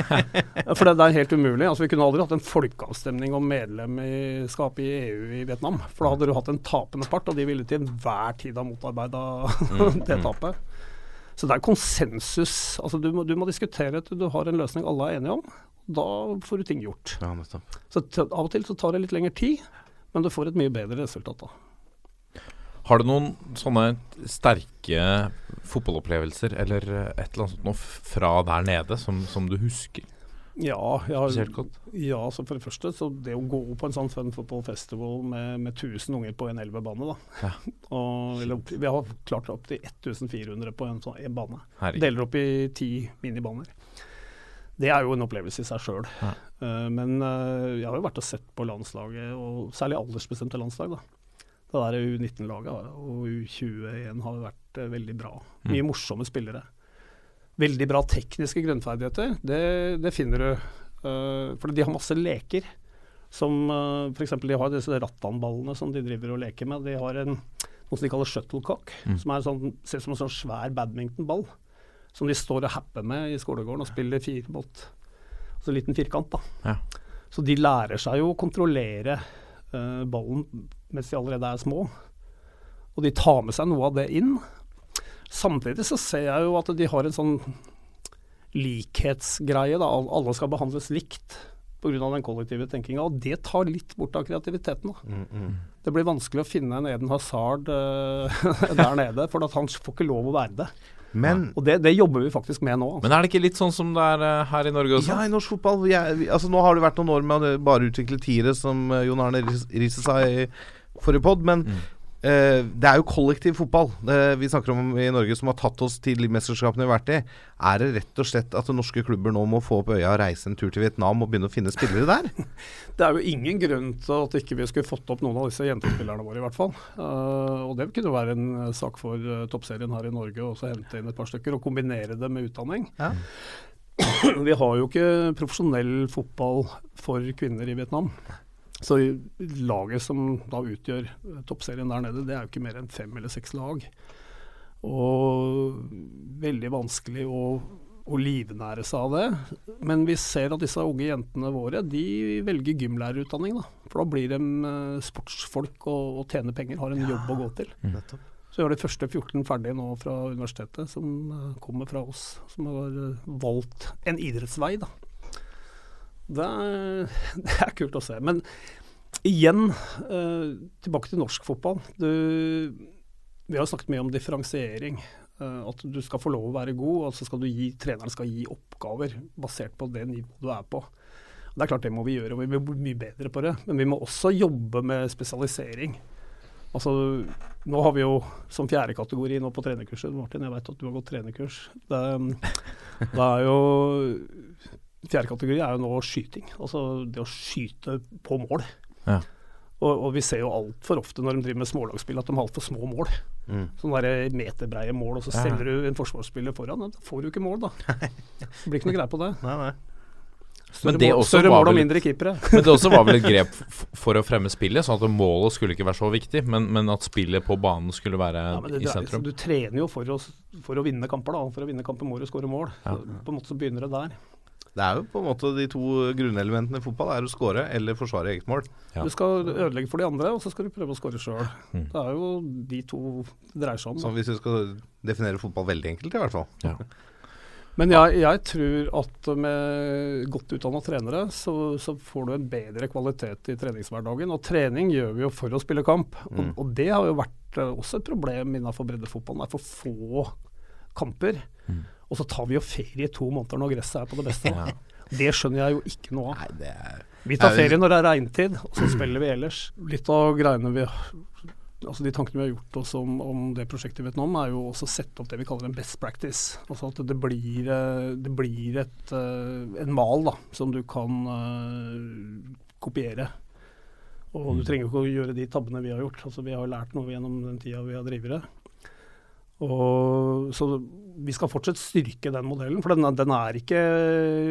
for det, det, er helt umulig. Altså, vi kunne aldri hatt en folkeavstemning om medlemskap i EU i Vietnam. For da hadde du hatt en tapende part, og de ville til enhver tid ha motarbeida det tapet. Så det er konsensus. Altså, du, må, du må diskutere til du har en løsning alle er enige om. Da får du ting gjort. Ja, så av og til så tar det litt lengre tid, men du får et mye bedre resultat da. Har du noen sånne sterke fotballopplevelser eller et eller annet noe fra der nede som, som du husker? Ja, har. Ja, så for det første, så det å gå på en sånn fun football festival med, med 1000 unger på en elvebane, da. Ja. Og, eller, vi har klart opp til 1400 på en sånn en bane. Herregud. Deler opp i ti minibaner. Det er jo en opplevelse i seg sjøl. Ja. Uh, men uh, jeg har jo vært og sett på landslaget, og særlig aldersbestemte landslag. da det der U19-laget og U21 har vært uh, veldig bra. Mm. Mye mm. morsomme spillere. Veldig bra tekniske grunnferdigheter, det, det finner du. For de har masse leker. Som uh, f.eks. de har disse rattanballene som de driver og leker med. De har en, noe som de kaller shuttlecock, mm. som er sånn, ser ut som en sånn svær badmintonball. Som de står og happer med i skolegården og spiller fire mot Altså en liten firkant, da. Ja. Så de lærer seg jo å kontrollere uh, ballen mens de allerede er små. Og de tar med seg noe av det inn. Samtidig så ser jeg jo at de har en sånn likhetsgreie. da, Alle skal behandles likt pga. den kollektive tenkinga. Og det tar litt bort av kreativiteten. da. Mm, mm. Det blir vanskelig å finne en Eden Hazard uh, der nede, for han får ikke lov å være det. Men, og det, det, jobber vi faktisk med nå. Altså. Men er det ikke litt sånn som det er uh, her i Norge også? Ja, i norsk fotball. Jeg, vi, altså, nå har det vært noen år med å bare utvikle tiere, som uh, Jon Arne Riise sa i forrige pod, men mm. Eh, det er jo kollektiv fotball det vi snakker om i Norge, som har tatt oss til mesterskapene vi har vært i. Er det rett og slett at norske klubber nå må få opp øya og reise en tur til Vietnam og begynne å finne spillere der? det er jo ingen grunn til at ikke vi skulle fått opp noen av disse jentespillerne våre, i hvert fall. Uh, og det kunne være en uh, sak for uh, toppserien her i Norge å hente inn et par stykker og kombinere det med utdanning. Ja. Vi har jo ikke profesjonell fotball for kvinner i Vietnam. Så laget som da utgjør eh, toppserien der nede, det er jo ikke mer enn fem eller seks lag. Og veldig vanskelig å, å livnære seg av det. Men vi ser at disse unge jentene våre de velger gymlærerutdanning. da. For da blir de uh, sportsfolk og, og, tjener penger, har en ja. jobb å gå til. Nettopp. Så vi har de første 14 ferdige nå fra universitetet, som uh, kommer fra oss. Som har valgt en idrettsvei, da. Det er, det er, kult å se. Men igjen, uh, tilbake til norsk fotball. Du, vi har snakket mye om differensiering. Uh, at du skal få lov å være god, og så skal du gi, treneren skal gi oppgaver basert på det nivået du er på. Det er klart det må vi gjøre, og vi må bli mye bedre på det. Men vi må også jobbe med spesialisering. Altså, nå har vi jo som fjerde kategori nå på trenerkurset Martin, jeg vet at du har gått trenerkurs. Det, det er jo Fjerde kategori er jo nå skyting. Altså det å skyte på mål. Ja. Og, og, vi ser jo altfor ofte når de driver med smålagsspill at de har altfor små mål. Mm. Sånne meterbreie mål, og så ja. selger du en forsvarsspiller foran. Da får du ikke mål, da. Det blir ikke noe greie på det. Nei, nei. Større, mål, større mål og mindre keepere. men det også var vel et grep for å fremme spillet, sånn at målet skulle ikke være så viktig, men, men at spillet på banen skulle være ja, det, i sentrum. Du trener jo for å, for å vinne kamper, da. For å vinne kamper må du skåre mål. Ja. på en måte så begynner det der. Det er jo på en måte de to grunnelementene i fotball er å skåre eller forsvare eget mål. Ja. Du skal ødelegge for de andre, og så skal du prøve å skåre sjøl. Mm. Det er jo de to det dreier seg om. Så hvis du skal definere fotball veldig enkelt, i hvert fall. Ja. Men jeg, jeg, tror at med godt utdanna trenere, så, så, får du en bedre kvalitet i treningshverdagen. Og trening gjør vi jo for å spille kamp. Mm. Og, og, det har jo vært uh, også et problem innenfor breddefotballen. Det er for få kamper. Mm. Og så tar vi jo ferie i to måneder når gresset er på det beste. Ja. Det skjønner jeg jo ikke noe av. Nei, er, vi tar ferie når det er regntid, og så spiller vi ellers. Litt av greiene vi altså De tankene vi har gjort oss om, om det prosjektet i Vietnam, er jo også å sette opp det vi kaller en best practice. Altså at det blir, eh, det blir et, eh, en mal da, som du kan uh, kopiere. Og du trenger jo ikke å gjøre de tabbene vi har gjort. Altså, vi har lært noe gjennom den tida vi har drevet det. Og, så vi skal fortsatt styrke den modellen, for den, den er ikke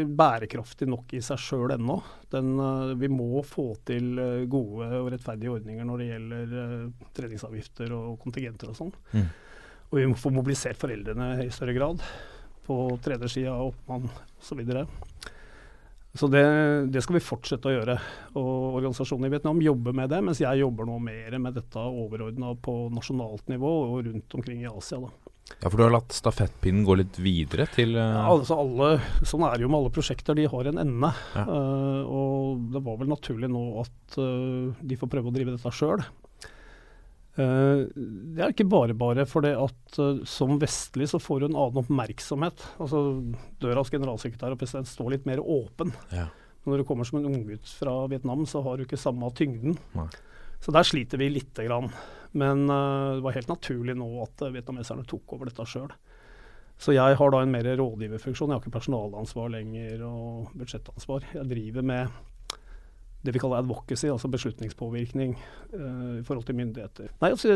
bærekraftig nok i seg sjøl ennå. Den, eh, vi må få til eh, gode og rettferdige ordninger når det gjelder eh, treningsavgifter og kontingenter og sånn. Mm. Og vi må få mobilisert foreldrene i større grad på tredjesida, oppmann osv. Så, det, det skal vi fortsette å gjøre. Og organisasjonen i Vietnam jobber med det, mens jeg jobber nå mer med dette overordna på nasjonalt nivå og rundt omkring i Asia. da. Ja, for du har latt stafettpinnen gå litt videre til uh... Ja, altså alle, sånn er det jo med alle prosjekter, de har en ende. Ja. Uh, og det var vel naturlig nå at uh, de får prøve å drive dette sjøl. Det er ikke bare bare, for det at eh, som vestlig så får du en annen oppmerksomhet. Altså Døra hos generalsekretær og president står litt mer åpen. Ja. Når du kommer som en unggutt fra Vietnam, så har du ikke samme tyngden. Nei. Så der sliter vi lite grann. Men uh, det var helt naturlig nå at vietnameserne tok over dette sjøl. Så jeg har da en mer rådgiverfunksjon. Jeg har ikke personalansvar lenger og budsjettansvar. Jeg driver med det vi kaller advocacy, altså beslutningspåvirkning uh, i forhold til myndigheter. Nei, altså,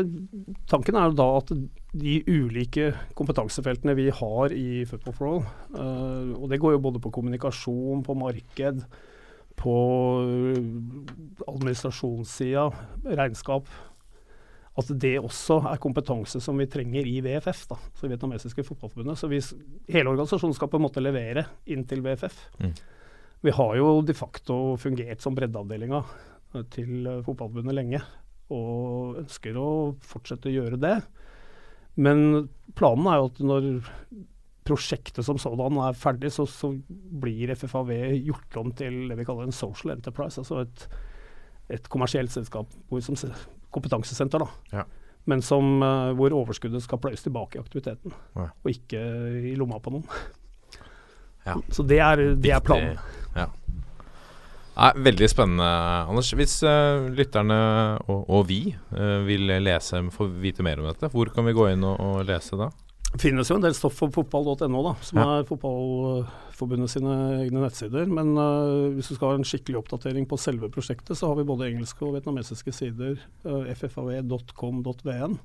tanken er jo da at de ulike kompetansefeltene vi har i Football for All, uh, og det går jo både på kommunikasjon, på marked, på eh, administrasjonssida, regnskap, at det også er kompetanse som vi trenger i VFF, da, så vietnamesiske fotballforbundet. Så vi, hele organisasjonen skal på en måte levere inn til VFF. Mm. Vi har jo de facto fungert som breddeavdelinga til fotballforbundet lenge, og ønsker å fortsette å gjøre det. Men planen er jo at når prosjektet som sådan er ferdig, så, så blir FFAV gjort om til det vi kaller en social enterprise, altså et, et kommersielt selskap som kompetansesenter, da. Ja. Men som, eh, hvor overskuddet skal pløyes tilbake i aktiviteten, Ja. og ikke i lomma på noen. Ja. Så det er, det er planen. Ja. Nei, veldig spennende, Anders. Hvis uh, lytterne og, og vi uh, vil lese, få vite mer om dette, hvor kan vi gå inn og, og lese da? Det finnes jo en del stoff på fotball.no, da, som Ja. er Fotballforbundet sine egne nettsider. Men uh, hvis du skal ha en skikkelig oppdatering på selve prosjektet, så har vi både engelske og vietnamesiske sider. Uh, ffav.com.vn.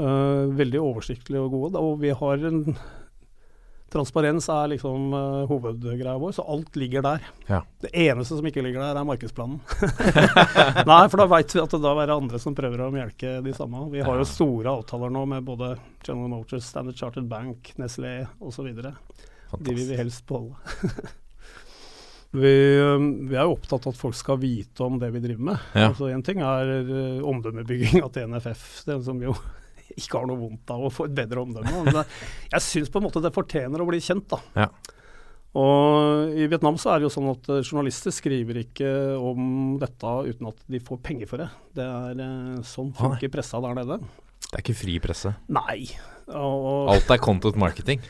Eh, veldig oversiktlige og gode. da, Og vi har en Transparens er liksom uh, hovedgreia vår, så alt ligger der. Ja. Det eneste som ikke ligger der, er markedsplanen. Nei, for da veit vi at det da er andre som prøver å melke de samme. Vi har jo store avtaler nå med både General Motors, Standard Chartered Bank, Nestlé osv. De vil vi helst beholde. vi, um, vi er jo opptatt av at folk skal vite om det vi driver med. Ja. Altså ting er omdømmebygging omdømmebygginga til NFF, det som jo ikke har noe vondt av å få et bedre omdømme. Men det, jeg syns på en måte det fortjener å bli kjent, da. Ja. Og I Vietnam så er det jo sånn at eh, journalister skriver ikke om dette uten at de får penger for det. Det er eh, sånn funker pressa der nede. Det er ikke fri presse. Nei. Og, Alt er content marketing.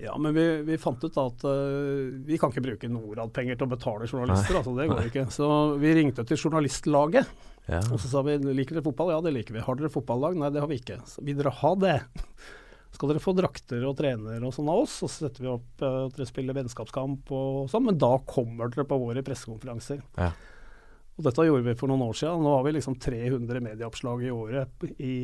ja, men vi, vi fant ut at uh, vi kan ikke bruke Norad-penger til å betale journalister. altså Det går ikke. Så vi ringte til journalistlaget. Ja. Og så sa vi liker dere fotball? Ja, det liker vi. Har dere fotballag? Nei, det har vi ikke. Så vil dere ha det? Skal dere få drakter og trener og sånn av oss? Og så setter vi opp eh, at dere spiller vennskapskamp og sånn, men da kommer dere på våre pressekonferanser. Ja. Og dette gjorde vi for noen år siden. Nå har vi liksom 300 medieoppslag i året i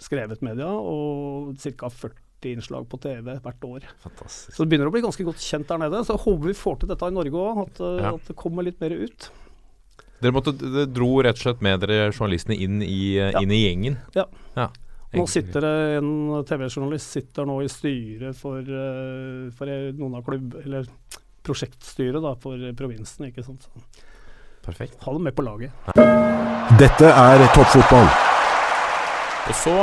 skrevet media, og ca. 40 innslag på TV hvert år. Fantastisk. Så det begynner å bli ganske godt kjent der nede. Så håper vi får til dette i Norge òg, at, eh, Ja. at det kommer litt mer ut. Dere måtte, dere dro rett og slett med dere journalistene inn i, eh, Ja. inn i gjengen? Ja. ja. Nå sitter det en TV-journalist sitter nå i styret for, eh, for noen av klubb... Eller prosjektstyret da, for provinsen, ikke sant. Så Perfekt. ha dem med på laget. Dette er toppfotball. Og så,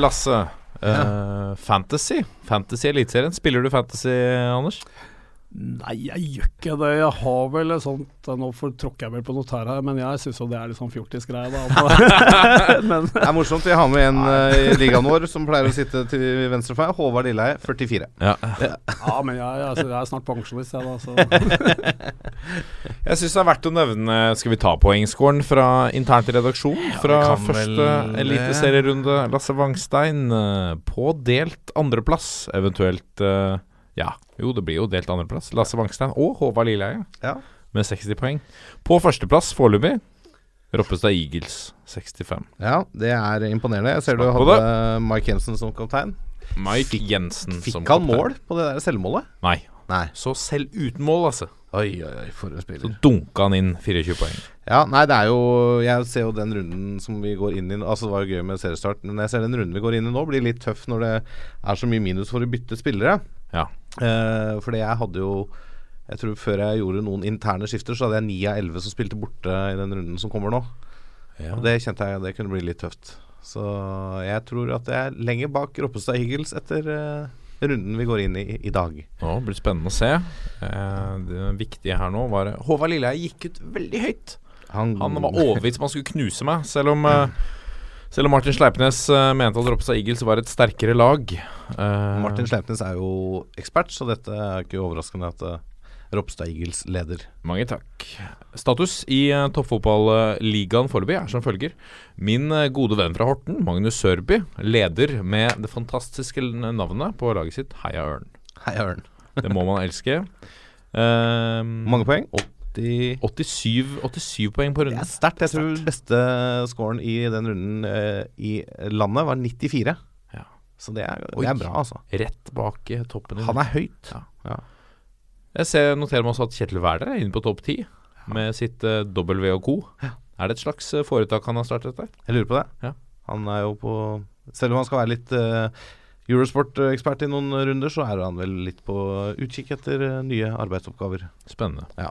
Lasse. Lasse. Uh, fantasy. Fantasy Eliteserien. Spiller du fantasy, Anders? Nei, jeg gjør ikke det. Jeg har vel et sånt Nå tråkker jeg vel på noe tær her, men jeg syns jo det er litt sånn fjortisgreie, da. men Det er morsomt. Vi har med en uh, i ligaen vår som pleier å sitte til venstre for meg. Håvard Lilleheie, 44. Ja. Ja, men jeg, jeg, jeg er snart pensjonist, jeg, da. Så. Jeg syns det er verdt å nevne Skal vi ta poengscoren fra internt i redaksjonen? fra ja, første vel eliteserierunde. Lasse Wangstein eh, på delt andreplass, eventuelt eh, Ja, jo, det blir jo delt andreplass. Lasse Wangstein og Håvard Lilleheie Ja. med 60 poeng. På førsteplass foreløpig Roppestad Eagles 65. Ja, det er imponerende. Jeg ser du hadde Mike Jensen som kaptein. Mike Jensen Fikk som han mål på det der selvmålet? Nei. Nei. Så selv uten mål, altså. Oi, oi, oi, for en Så spiller. dunka han inn 24 poeng. Ja, nei, det er jo Jeg ser jo den runden som vi går inn i Altså, det var jo gøy med seriestart, men jeg ser den runden vi går inn i nå, blir litt tøff når det er så mye minus for å bytte spillere. Ja. Eh, fordi jeg hadde jo Jeg tror før jeg gjorde noen interne skifter, så hadde jeg 9 av 11 som spilte borte i den runden som kommer nå. Ja. Og det kjente jeg det kunne bli litt tøft. Så jeg tror at jeg er lenger bak Roppestad Eagles etter uh, runden vi går inn i i dag. Blir det spennende å se. Eh, det viktige her nå var Håvard Lilleheie gikk ut veldig høyt. Han, Han var overbevist om han skulle knuse meg, selv om eh, selv om Martin Sleipnes eh, mente at Ropstad Eagles var et sterkere lag. Eh, Martin Sleipnes er jo ekspert, så dette er ikke overraskende at uh, Ropstad Eagles leder. Mange takk. Status i uh, toppfotballigaen foreløpig er som følger. Min uh, gode venn fra Horten, Magnus Sørby, leder med det fantastiske navnet på laget sitt Heia Ørn. Heia Ørn. Det må man elske. Uh, mange poeng? 80 87, 87 poeng på Det runden. er sterkt. Jeg tror beste scoren i den runden uh, i landet var 94. Ja. Så det er, det er bra, altså. Rett bak eh, toppen. Han er høyt. Ja. Ja. Jeg ser, noterer meg også at Kjetil Wæler er inne på topp 10 med sitt uh, W og co. Er det et slags foretak han har startet der? Jeg lurer på det. Ja. Han er jo på Selv om han skal være litt uh, Eurosport-ekspert i noen runder, så er han vel litt på utkikk etter nye arbeidsoppgaver. Spennende. Ja.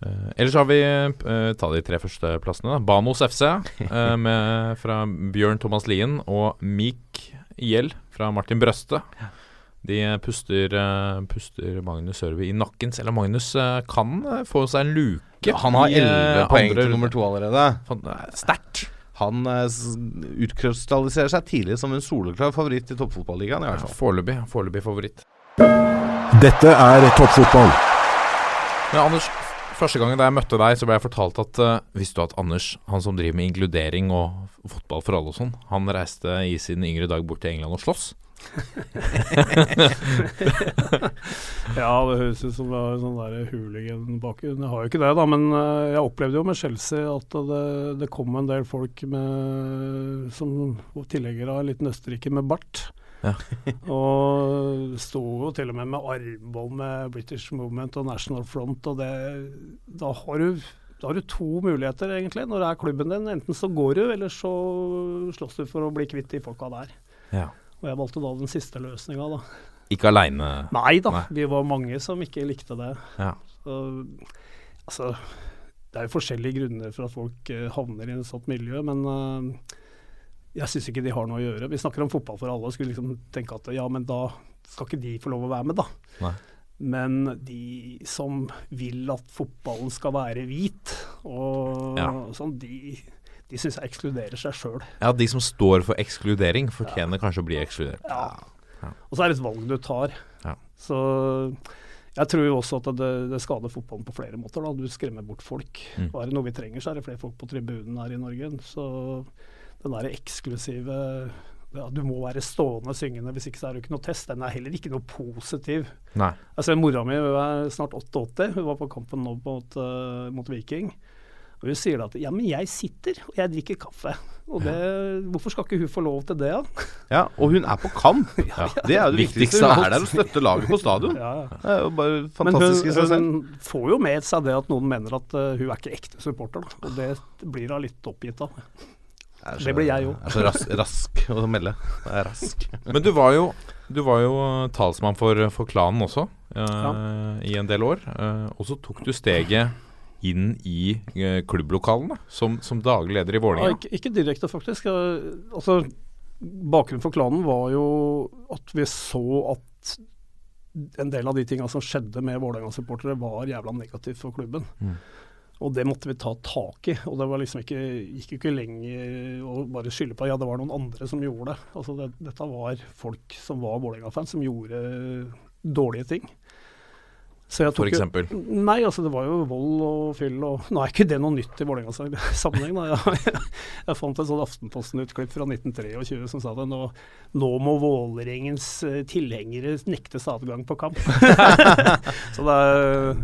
Eh, ellers har vi uh, Ta de tre første plassene. da. Banos FC uh, med, fra Bjørn Thomas Lien og Mik Gjell fra Martin Brøste. De eh, puster, eh, puster Magnus Sørvi i nakken, selv om Magnus eh, kan eh, få seg en luke. han har eh, 11 poeng til nummer to allerede. Er Sterkt. Han eh, utkrystalliserer seg tidlig som en soleklar favoritt i toppfotballigaen. i hvert fall. Foreløpig, foreløpig favoritt. Dette er toppfotball. Men Anders, første gangen da jeg møtte deg, så ble jeg fortalt at uh, Visste du at Anders, han som driver med inkludering og fotball for alle og sånn, han reiste i sin yngre dag bort til England og sloss? Ja, det høres ut som det har sånn der hooligan-bakgrunn. Jeg har jo ikke det, da, men eh, jeg opplevde jo med Chelsea at det, det kom en del folk med, som tilhengere av en liten Østerrike med bart. Ja. og sto jo til og med med armbånd med British Movement og National Front, og det Da har du da har du to muligheter, egentlig, når det er klubben din. Enten så går du, eller så slåss du for å bli kvitt de folka der. Ja. Og jeg valgte da den siste løsninga, da. Ikke aleine. Nei da, Nei. vi var mange som ikke likte det. Ja. Så, altså, det er jo forskjellige grunner for at folk eh, havner i et sånt miljø, men eh, jeg syns ikke de har noe å gjøre. Vi snakker om fotball for alle og skulle liksom tenke at ja, men da skal ikke de få lov å være med, da. Nei. Men de som vil at fotballen skal være hvit, og Ja. sånn, de, de syns jeg ekskluderer seg sjøl. Ja, de som står for ekskludering, fortjener kanskje å bli ekskludert. Ja. Ja. Og så er det et valg du tar. Ja. Så jeg tror jo også at det, det skader fotballen på flere måter. Da. Du skremmer bort folk. Mm. Og er det noe vi trenger, så er det flere folk på tribunen her i Norge. Så den der eksklusive ja, Du må være stående syngende, hvis ikke så er det jo ikke noe test. Den er heller ikke noe positiv. Nei. Altså Mora mi hun er snart 88, hun var på kampen nå mot, uh, mot Viking. Og Hun sier da at ja, men jeg sitter og jeg drikker kaffe. Og det, Hvorfor skal ikke hun få lov til det, da? Ja, og hun er på kamp! Det er jo det Viktigste. Hun er der og støtter laget på stadion. Ja, ja. Det er jo bare Men hun, fantastisk i seg selv. hun får jo med seg det at noen mener at eh, hun er ikke ekte supporter, da. Og det blir hun litt oppgitt av. Er det blir jeg jo. Er så rask, rask å melde. Jeg er rask. Men du var jo, du var jo talsmann for, for klanen også eh, i en del år. eh, og så tok du steget inn i eh, klubblokalene som, som daglig leder i Ja, ikke, ikke direkte, faktisk. Eh, Altså, bakgrunnen for klanen var jo at vi så at en del av de tinga som skjedde med Vålerenga-supportere, var jævla negativt for klubben. Mm. Og det måtte vi ta tak i. Og det var liksom ikke, gikk jo ikke lenger å bare skylde på ja, det var noen andre som gjorde det. Altså det, Dette var folk som var Vålerenga-fans, som gjorde dårlige ting. Så jeg For tok jo- eksempel. Nei, altså det var jo vold og fyll og Nå er ikke det noe nytt i Vålerenga-sammenheng. da. Jeg, jeg fant et sånt Aftenposten-utklipp fra 1923 som sa det nå, nå må Vålerengens eh, tilhengere nektes adgang på kamp. Så det er,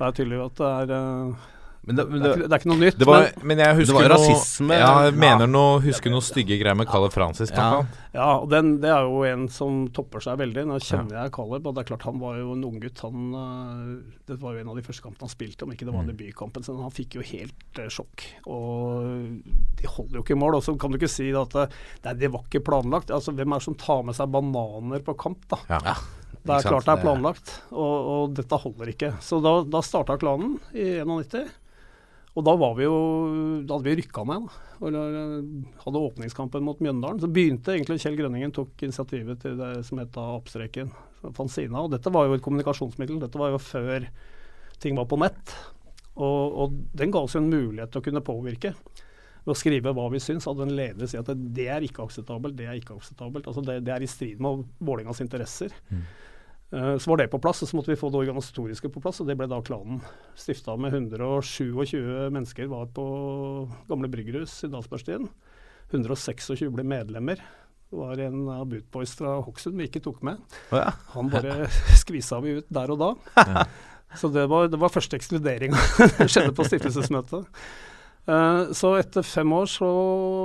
det er tydelig at det er eh, Men det, men Det er, ikke, det er ikke noe nytt. Det var, men, men jeg husker det var noe rasisme. Ja, jeg mener noe, husker noe stygge greier med Kalle Francis. Ja. Ja. ja, og den, det er jo en som topper seg veldig. Nå kjenner jeg Caleb, og det er klart han var jo en unggutt. Han, øh, det var jo en av de første kampene han spilte, om ikke det var Mm. debutkampen. Så han fikk jo helt uh, sjokk. Og de holder jo ikke i mål. Og så kan du ikke si at det, nei, det var ikke planlagt. Altså, Hvem er det som tar med seg bananer på kamp, da? Ja. Det er klart det er planlagt, og, og dette holder ikke. Så da, da starta klanen i 91. Og da var vi jo Da hadde vi rykka ned. Eller, eh, hadde åpningskampen mot Mjøndalen. Så begynte egentlig Kjell Grønningen tok initiativet til det som het Oppstreken. Fanzina. Og dette var jo et kommunikasjonsmiddel. Dette var jo før ting var på nett. Og, og den ga oss jo en mulighet til å kunne påvirke. Ved å skrive hva vi syns, hadde en leder si at det, er ikke akseptabelt, det er ikke akseptabelt. Altså det, det er i strid med Vålerengas interesser. Eh, så var det på plass, og så måtte vi få det organisatoriske på plass, og det ble da klanen. Stifta med 127 mennesker var på gamle bryggerhus i Dalsbergstien. 126 ble medlemmer. Det var en av Bootboys fra Hokksund vi ikke tok med. Oh, ja. Han bare skvisa vi ut der og da. Så det var, det var første ekskluderinga. skjedde på stiftelsesmøtet. Eh, så etter fem år så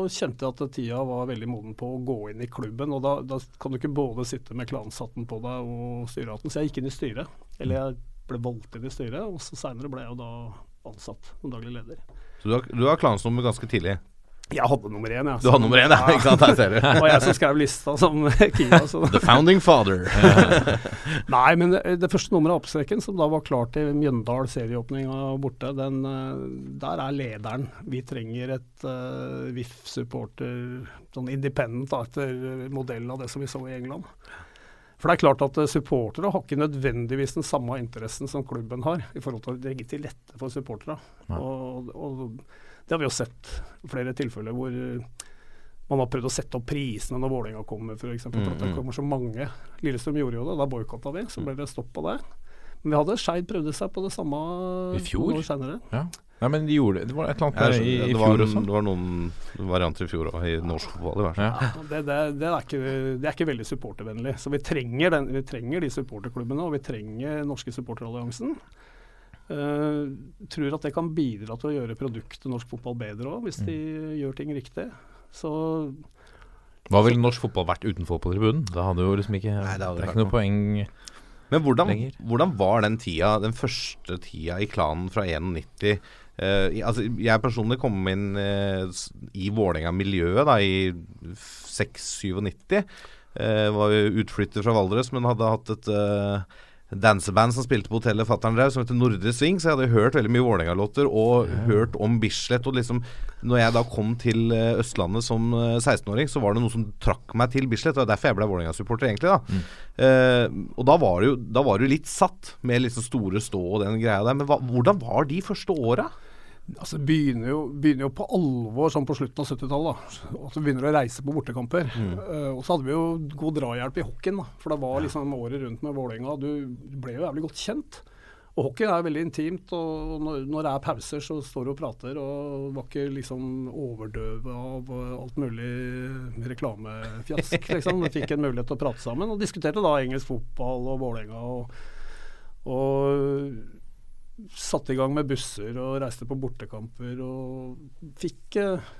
kjente jeg at tida var veldig moden på å gå inn i klubben. Og da, da kan du ikke både sitte med klanshatten på deg og styrehatten. Så jeg gikk inn i styret. Eller jeg ble valgt inn i styret, og så seinere ble jeg jo da ansatt som daglig leder. Så du har, du har klansnummer ganske tidlig? Jeg hadde nummer én, jeg. Du hadde nummer én, ja. Ikke sant? Her ser du. Var jeg som skrev lista som Kia. The founding father. Nei, men det, det første nummeret av oppstreken, som da var klart til Mjøndal serieåpninga borte, den, eh, der er lederen. Vi trenger et uh, VIF-supporter, sånn independent, da, etter modell av det som vi så i England. For det er klart at eh, supportere har ikke nødvendigvis den samme interessen som klubben har, i forhold til å legge til rette for supportere. Og, og det har vi jo sett flere tilfeller hvor eh, man har prøvd å sette opp prisene når Vålerenga kommer, f.eks. For, for at det kommer så mange. Lillestrøm gjorde jo det, da boikotta vi. Så ble det stopp på det. Men vi hadde Skeid prøvde seg på det samme I fjor? noen år seinere. Ja. Nei, men de gjorde det. Det var et eller annet der ja, i, i fjor også. det var noen varianter i fjor òg, i norsk fotball i hvert fall. Ja. Det, det, det, er ikke, det er ikke veldig supportervennlig. Så vi trenger, den, vi trenger de supporterklubbene, og vi trenger Norske supporteralliansen. Uh, tror at det kan bidra til å gjøre produktet norsk fotball bedre òg, hvis de gjør ting riktig. Så Hva ville norsk fotball vært utenfor på tribunen? Da hadde jo liksom ikke Nei, det Det er ikke noe poeng Men hvordan, Lenger. hvordan var den tida, den første tida i klanen fra 91? Uh, altså, jeg personlig kom inn uh, i Vålerenga-miljøet da i 6-97. Uh, var utflytter fra Valdres, men hadde hatt et eh, danseband som spilte på hotellet fatter'n drev, som heter Nordre Sving. Så jeg hadde hørt veldig mye Vålerenga-låter og hørt om Bislett. Og liksom, når jeg da kom til eh, Østlandet som eh, 16-åring, så var det noe som trakk meg til Bislett. Og det er derfor jeg ble Vålerenga-supporter, egentlig. da Eh, og da var, det jo, da var det jo litt satt, med liksom store stå og den greia der. Men hva, hvordan var de første åra? Altså, begynner, jo, begynner jo på alvor sånn på slutten av 70-tallet. Og så begynner du å reise på bortekamper. Eh, og så hadde vi jo god drahjelp i hockeyen, da. For det var liksom året rundt med Vålerenga. Du ble jo jævlig godt kjent. Og hockey er veldig intimt, og når, når det er pauser, så står du og prater, og var ikke liksom overdøvet av eh, alt mulig reklamefjask, liksom. Vi fikk en mulighet til å prate sammen, og diskuterte da engelsk fotball og Vålerenga. Og, og satte i gang med busser og reiste på bortekamper og fikk eh,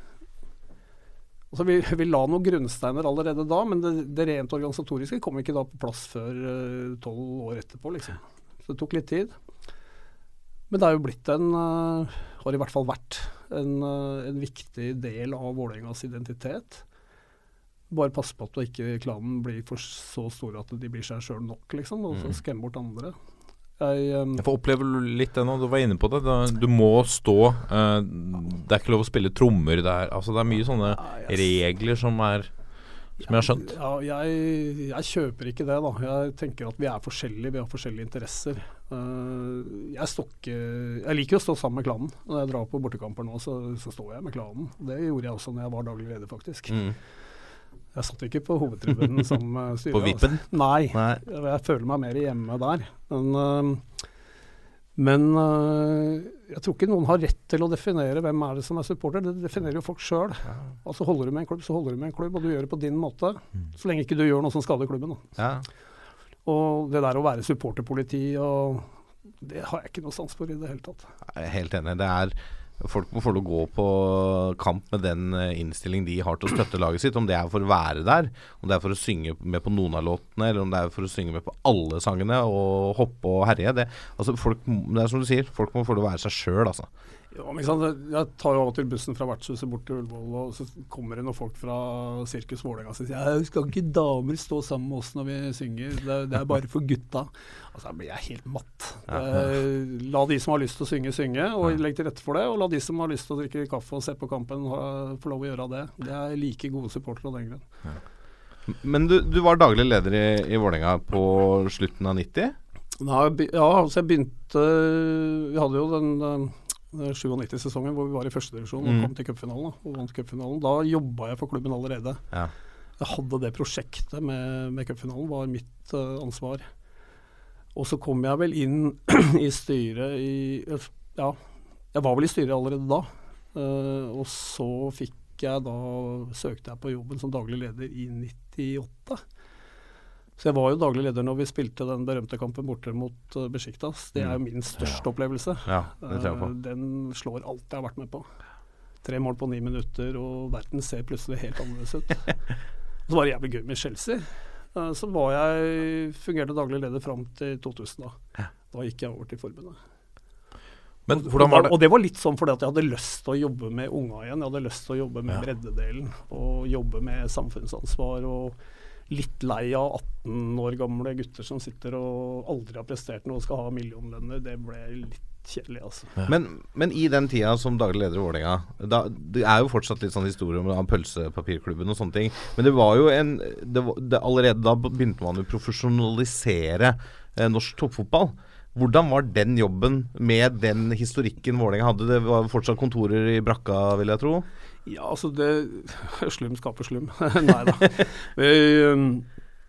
Altså vi, vi la noen grunnsteiner allerede da, men det, det rent organisatoriske kom ikke da på plass før tolv tolv år etterpå, liksom. Så det tok litt tid. Men det er jo blitt en uh, Har i hvert fall vært en, uh, en viktig del av Vålerengas identitet. Bare passe på at ikke klanen blir for så store at de blir seg sjøl nok, liksom, og så skremme bort andre. Jeg, um, Jeg får oppleve litt det nå, du var inne på det. Du må stå. Uh, det er ikke lov å spille trommer der. Altså, det er mye sånne regler som er Som jeg har skjønt. Ja, jeg, jeg kjøper ikke det, da. Jeg tenker at vi er forskjellige, vi har forskjellige interesser. Uh, jeg, stokker, jeg liker å stå sammen med klanen. Når jeg drar på bortekamper nå, så, så står jeg med klanen. Det gjorde jeg også når jeg var daglig leder, faktisk. Mm. Jeg satt ikke på hovedtribunen som eh, styrer. På vippen? Altså. Nei, Nei. jeg, føler meg mer hjemme der. Men, eh, men eh, jeg tror ikke noen har rett til å definere hvem er det som er supporter. Det definerer jo folk sjøl. Altså holder du med en klubb, så holder du med en klubb, og du gjør det på din måte. Så lenge ikke du gjør noe som skader klubben. Ja. Og det der å være supporterpoliti og Det har jeg ikke noe sans for i det hele tatt. Jeg er helt enig. Det er Folk må få lov å gå på kamp med den eh, innstilling de har til å støtte laget sitt. Om det er for å være der, om det er for å synge med på noen av låtene, eller om det er for å synge med på alle sangene og hoppe og herje. Det, altså folk, det er som du sier, folk må få lov å være seg sjøl, altså. Ja, men? Jeg tar jo av og til bussen fra vertshuset bort til Ullevål, og så kommer det noen folk fra Sirkus Vålerenga og sier at skal ikke damer stå sammen med oss når vi synger, det, det er bare for gutta. Altså, Da blir jeg helt matt. Eh, la de som har lyst til å synge, synge, og legg til rette for det. Og la de som har lyst til å drikke kaffe og se på kampen, få lov å gjøre det. Det er like gode supportere av den grunn. Men du, du var daglig leder i, i Vålerenga på slutten av 90? Nei, ja, altså jeg begynte Vi hadde jo den 97-sesongen hvor vi var i førstedivisjon og Mm. kom til cupfinalen. og vant cupfinalen. Da jobba jeg for klubben allerede. Ja. Jeg hadde det prosjektet med, med cupfinalen, var mitt uh, ansvar. Og så kom jeg vel inn i styret i Ja, jeg var vel i styret allerede da. Uh, og så fikk jeg da Søkte jeg på jobben som daglig leder i 98. Så jeg var jo daglig leder når vi spilte den berømte kampen borte mot uh, Besjiktas. Det er jo min største opplevelse. Ja. Eh, den slår alt jeg har vært med på. Tre mål på ni minutter, og verden ser plutselig helt annerledes ut. Så var det jævlig gøy med Chelsea. Eh, Så var jeg fungerte daglig leder fram til 2000. Da Da gikk jeg over til forbundet. Men det Og det var litt sånn fordi at jeg hadde lyst til å jobbe med unga igjen. Jeg hadde lyst til å jobbe med breddedelen og jobbe med samfunnsansvar. og Litt lei av 18 år gamle gutter som sitter og aldri har prestert noe og skal ha millionlønner. Det ble litt kjedelig, altså. Men, men i den tida som daglig leder i Vålerenga Det er jo fortsatt litt sånn historie om om pølsepapirklubben og sånne ting. Men det var jo en det var, det, Allerede da begynte man å profesjonalisere eh, norsk toppfotball. Hvordan var den jobben med den historikken Vålerenga hadde? Det var fortsatt kontorer i brakka, vil jeg tro. Ja, altså det Slum skaper slum. Nei da. Vi, um,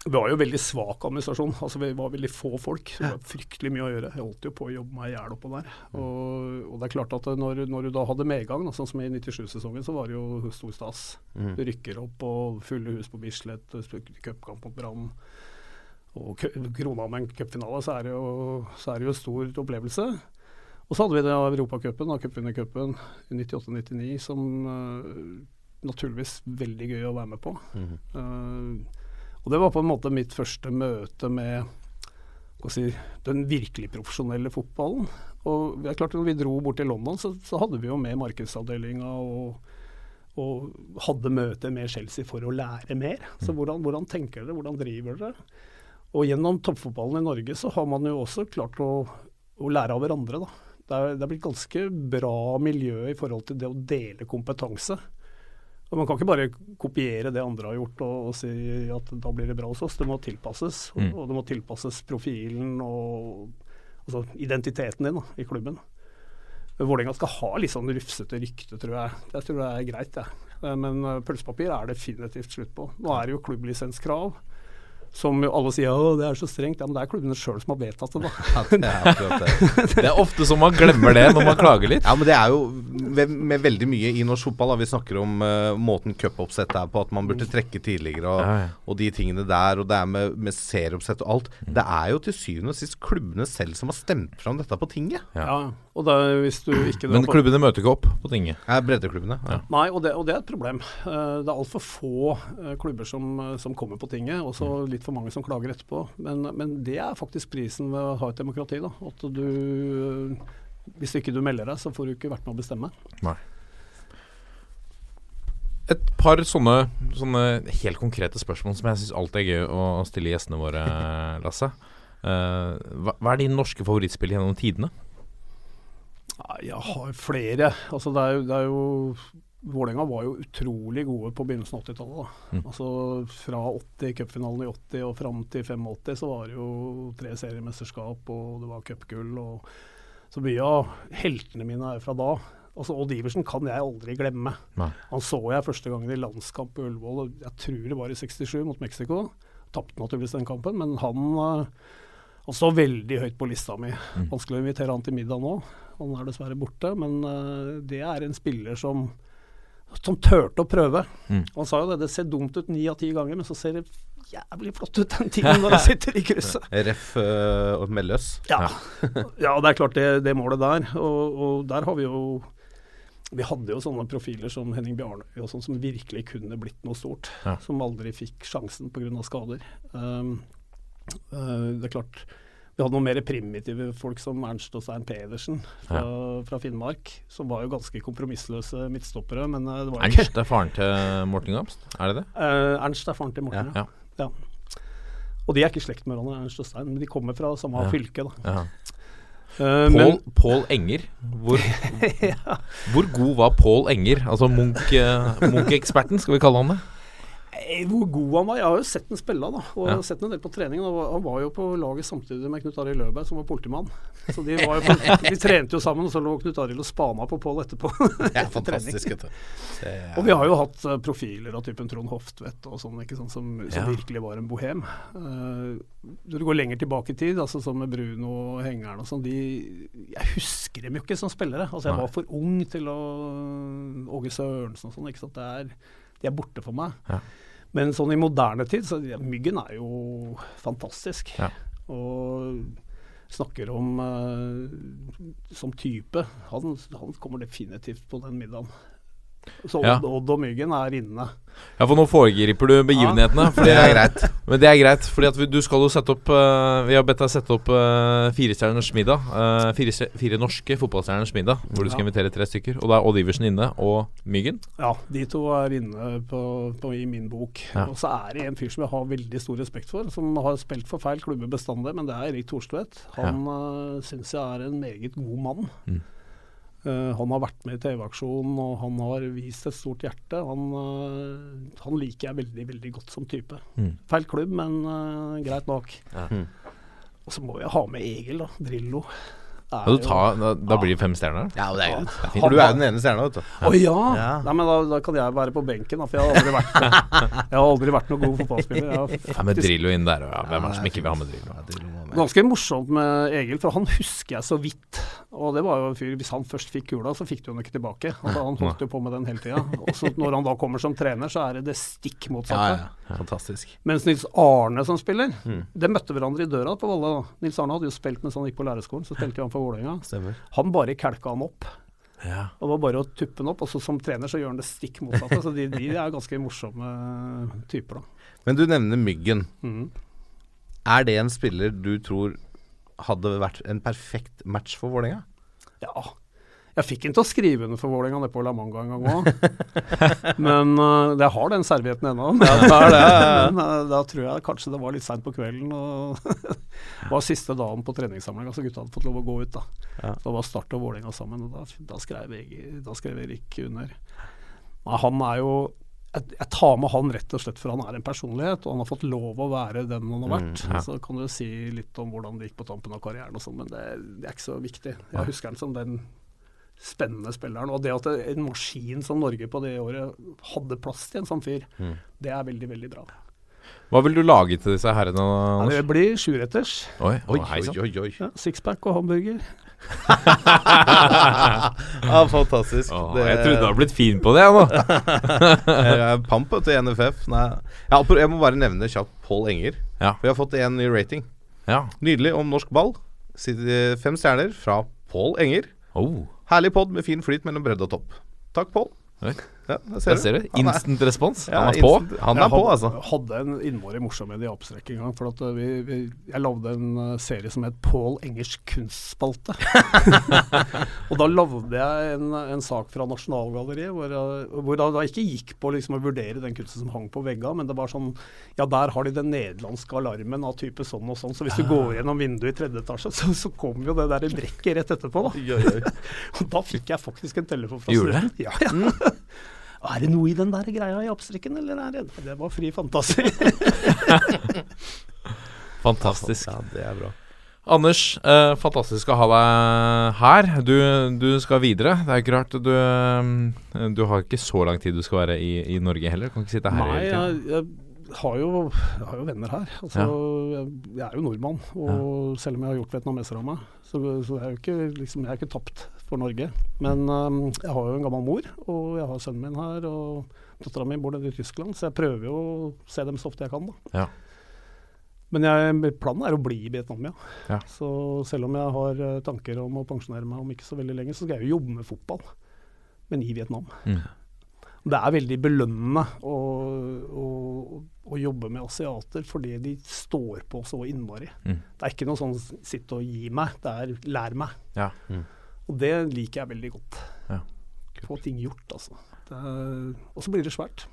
vi var jo veldig svak administrasjon. Altså Vi var veldig få folk. Det var fryktelig mye å gjøre. Jeg holdt jo på å jobbe meg i hjel oppå der. Og, og det er klart at når, når du da hadde medgang, sånn som i 97-sesongen, så var det jo stor stas. Mm. Du rykker opp og fulle hus på Bislett, cupkamp mot Brann. Og krona med en cupfinale, så så er det jo stor opplevelse. Og så hadde vi det Europacupen, og cupvinnercupen i 98-99, som uh, naturligvis veldig gøy å være med på. Mhm. uh, og det var på en måte mitt første møte med si, den virkelig profesjonelle fotballen. Og det er klart Når vi dro bort til London, så, så hadde vi jo med markedsavdelinga og, og hadde møte med Chelsea for å lære mer. Så hvordan, hvordan tenker dere, hvordan driver dere? Og gjennom toppfotballen i Norge så har man jo også klart å, å lære av hverandre. da. Det er, det er blitt ganske bra miljø i forhold til det å dele kompetanse. Og Man kan ikke bare kopiere det andre har gjort og, og si at da blir det bra hos oss. Det må tilpasses. Mm. Og det må tilpasses profilen og altså identiteten din da, i klubben. Vålerenga skal ha litt sånn rufsete rykte, tror jeg. Jeg tror det er greit, jeg. Ja. Men eh, pølsepapir er definitivt slutt på. Nå er det jo klubblisenskrav. Som jo alle sier å det er så strengt. Ja, men det er klubbene sjøl som har vedtatt det, da. Ja, det er det. Det er ofte som man glemmer det når man klager litt. Ja, men det er jo med, med veldig mye i norsk fotball. Da. Vi snakker om uh, måten cupoppsett er på, at man burde trekke tidligere og, Ja, ja. og de tingene der. Og det er med, med serieoppsett og alt. Det er jo til syvende og sist klubbene selv som har stemt fram dette på tinget. Ja. Ja, og det, er- hvis du ikke Men klubbene møter ikke opp på tinget. Ja, breddeklubbene. Ja. Nei, og det, og det er et problem. Uh, det er altfor få uh, klubber som, som kommer på tinget, og så litt for mange som klager etterpå. Men, men det er faktisk prisen ved å ha et demokrati. da, At du eh, Hvis ikke du melder deg, så får du ikke vært med å bestemme. Et par sånne, sånne helt konkrete spørsmål som jeg syns alltid er gøy å stille gjestene våre, Lasse. Uh, hva, hva er dine norske favorittspill gjennom tidene? Jeg har flere. Altså, det er jo, det er jo Vålerenga var jo utrolig gode på begynnelsen av 80-tallet. Mm. Altså Fra 80, cupfinalen i 80 og fram til 85 så var det jo tre seriemesterskap og det var cupgull. Så mye av heltene mine er fra da. Altså Odd Iversen kan jeg aldri glemme. Nei. Han så jeg første gangen i landskamp på Ullevål, jeg tror det var i 67 mot Mexico. Tapte naturligvis den kampen, men han, eh, han står veldig høyt på lista mi. Mm. Vanskelig å invitere han til middag nå. Han er dessverre borte, men eh, det er en spiller som som turte å prøve. Mm. Han sa jo det, det ser dumt ut ni av ti ganger, men så ser det jævlig flott ut den tiden når han sitter i krysset. Ref uh, og Melløs. Ja. ja, det er klart det, det målet der. Og, og der har vi jo Vi hadde jo sånne profiler som Henning Bjarnøy og sånn som virkelig kunne blitt noe stort. Ja. Som aldri fikk sjansen pga. skader. Um, uh, det er klart vi hadde noen mer primitive folk som Ernst og Stein Pedersen fra, fra Finnmark. Som var jo ganske kompromissløse midtstoppere. Men uh, det var ikke Ernst er faren til Morten Gamst, er det det? Uh, Ernst er faren til Morten, Ja. ja. ja. Og de er ikke i slekt med hverandre, Ernst og Stein, men de kommer fra samme Ja. fylke. da. Ja. Eh, Pål, men- Pål Enger. Hvor, hvor god var Pål Enger? Altså Munch, eh, Munch-eksperten, skal vi kalle han det? Eh, Hvor god han var? Jeg har jo sett ham spille, da. Og Ja. sett han en del på trening. Han var, han var jo på laget samtidig med Knut Arild Løberg, som var politimann. Så de, var jo på, de trente jo sammen, og så lå Knut Arild og spana på Pål etterpå. Er Etter fantastisk. vet. Det er- Og vi har jo hatt eh, profiler av typen Trond Hoftvedt og sånn, ikke sant, som, som Ja. virkelig var en bohem. Uh, når du går lenger tilbake i tid, altså som med Bruno og Hengeren og sånn, de Jeg husker dem jo ikke som spillere. Altså jeg Nei. var for ung til å Åge Sørensen og sånn, ikke sant. Det er, de er borte for meg. Ja. Men sånn i moderne tid, så ja, Myggen er jo fantastisk. Ja. Og snakker om uh, som type. Han, han kommer definitivt på den middagen. Så Ja. Odd, Odd og Myggen er inne. Ja, for nå foregriper du begivenhetene. fordi- Det er greit. Men det er greit, fordi at vi, du skal jo sette opp uh, Vi har bedt deg sette opp uh, fire stjerners middag. Uh, fire, fire norske fotballstjerners middag, hvor du skal Ja. invitere tre stykker. Og da er Odd Iversen inne, og Myggen. Ja, de to er inne på, på, i min bok. Ja. Og så er det en fyr som jeg har veldig stor respekt for, som har spilt for feil klubber bestandig, men det er Erik Thorstvedt. Han ja. syns jeg er en meget god mann. Mm. Eh, han har vært med i TV-aksjonen, og han har vist et stort hjerte. Han, eh, han liker jeg veldig, veldig godt som type. Mm. Feil klubb, men uh, greit nok. Ja. Mm. Og så må jeg ha med Egil, da. Drillo. Ja, du jo- tar, da, da blir det fem stjerner? Ja, det er greit. Ja. For du er jo den ene stjerna, vet du. Å ja. Ja. Nei, men da, da kan jeg være på benken, da, for jeg har aldri vært, jeg har aldri vært noen god fotballspiller. Jeg har Ja, med Drillo inn der, og ja, hvem er det som ikke vil ha med Drillo? Ja. Ganske morsomt med Egil, for han husker jeg så vidt. Og det var jo en fyr, Hvis han først fikk kula, så fikk du den ikke tilbake. Altså, han holdt jo på med den hele tida. Og så når han da kommer som trener, så er det det stikk motsatte. ja. Fantastisk. Mens Nils Arne som spiller, Mm. det møtte hverandre i døra på Valle. Nils Arne hadde jo spilt mens han gikk på lærerskolen, så spilte han for Vålerenga. Han bare kelka han opp. Ja. Og det var bare å tuppe den opp. Og så som trener så gjør han det stikk motsatte. Så de, de er ganske morsomme typer, da. Men du nevner Myggen. Mhm. Er det en spiller du tror hadde vært en perfekt match for Vålerenga? Ja. Jeg fikk han til å skrive under for Vålerenga nede på La Manga en gang òg. Men uh, jeg har den servietten ennå. Men uh, da tror jeg kanskje det var litt seint på kvelden. Og var siste dagen på treningssamlinga, så gutta hadde fått lov å gå ut. Da Ja. Da var Start og Vålerenga sammen, og da, da, skrev Erik under. Nei, han er jo jeg, jeg tar med han rett og slett for han er en personlighet, og han har fått lov å være den han har vært. Mm, ja. Så kan du si litt om hvordan det gikk på tampen av karrieren og sånn, men det, det er ikke så viktig. Jeg husker han som den spennende spilleren. Og det at det, en maskin som Norge på det året hadde plass til en sånn fyr, Mm. det er veldig, veldig bra. Hva vil du lage til disse herrene, Anders? det blir sjuretters. Oi, Oi, oi, oi. oi. Ja, Sixpack og hamburger. ja, fantastisk. Åh, Det- jeg trodde du hadde blitt fin på det, jeg nå. Jeg er Pamp til NFF. Nei. Ja, jeg må bare nevne kjapt Pål Enger. Ja. For jeg har fått en ny rating. Ja. Nydelig om norsk ball. Fem stjerner fra Pål Enger. Oh, Herlig pod med fin flyt mellom bredde og topp. Takk, Pål. Ja, det der ser du. Instant er- respons. Ja, Han er på. instant- Han Jeg er på, altså. altså. hadde en innmari morsom idé i oppstrekk en gang. For at uh, vi, vi, jeg lagde en uh, serie som het Pål Engers kunstspalte. og da lagde jeg en, en sak fra Nasjonalgalleriet hvor, jeg- hvor jeg da ikke gikk på liksom, å vurdere den kunsten som hang på veggene, men det var sånn Ja, der har de den nederlandske alarmen av type sånn og sånn, så hvis du går gjennom vinduet i tredje etasje, så, så kommer jo det der brekket rett etterpå, da. Og da fikk jeg faktisk en telefon fra Gjorde studenten. Ja, ja. Er det noe i den der greia i oppstrikken, eller er det Det var fri fantasi. Fantastisk. Ja, det er bra. Anders, eh, fantastisk å ha deg her. Du, du skal videre. Det er ikke rart du eh, Du har ikke så lang tid du skal være i, i Norge heller. Du kan ikke sitte her Nei, hele tiden. jeg, jeg, har jo, jeg har jo venner her. Altså, jeg, jeg er jo nordmann, og selv om jeg har gjort vietnameser av meg, så, så er jeg jo ikke, liksom, jeg er ikke tapt for Norge. Men um, jeg har jo en gammel mor, og jeg har sønnen min her. og Dattera mi bor nede i Tyskland, så jeg prøver jo å se dem så ofte jeg kan. da. Ja. Men jeg, planen er å bli i Vietnam, ja. Ja. Så selv om jeg har eh, tanker om å pensjonere meg om ikke så veldig lenge, så skal jeg jo jobbe med fotball, men i Vietnam. Mm. Det er veldig belønnende å, å, å jobbe med asiater fordi de står på så innmari. Mm. Det er ikke noe sånn 'sitt og gi meg', det er 'lær meg'. Ja. Og det liker jeg veldig godt. Ja. Få ting gjort, altså. Og så blir det svært.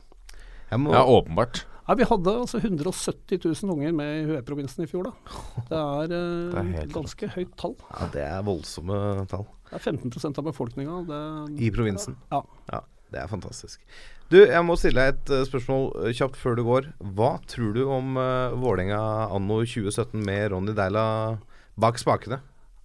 Må, ja, åpenbart. Ja, vi hadde altså 170 000 unger med i Hue-provinsen i fjor, da. Det er, eh, Det er ganske ganske høyt tall. ja, det er voldsomme tall. Det er 15 av befolkninga. Det, I provinsen. Ja. Ja, det er fantastisk. Du, jeg må stille deg et eh, spørsmål eh, kjapt før du går. Hva tror du om uh, Vålerenga anno 2017 med Ronny Deila bak spakene?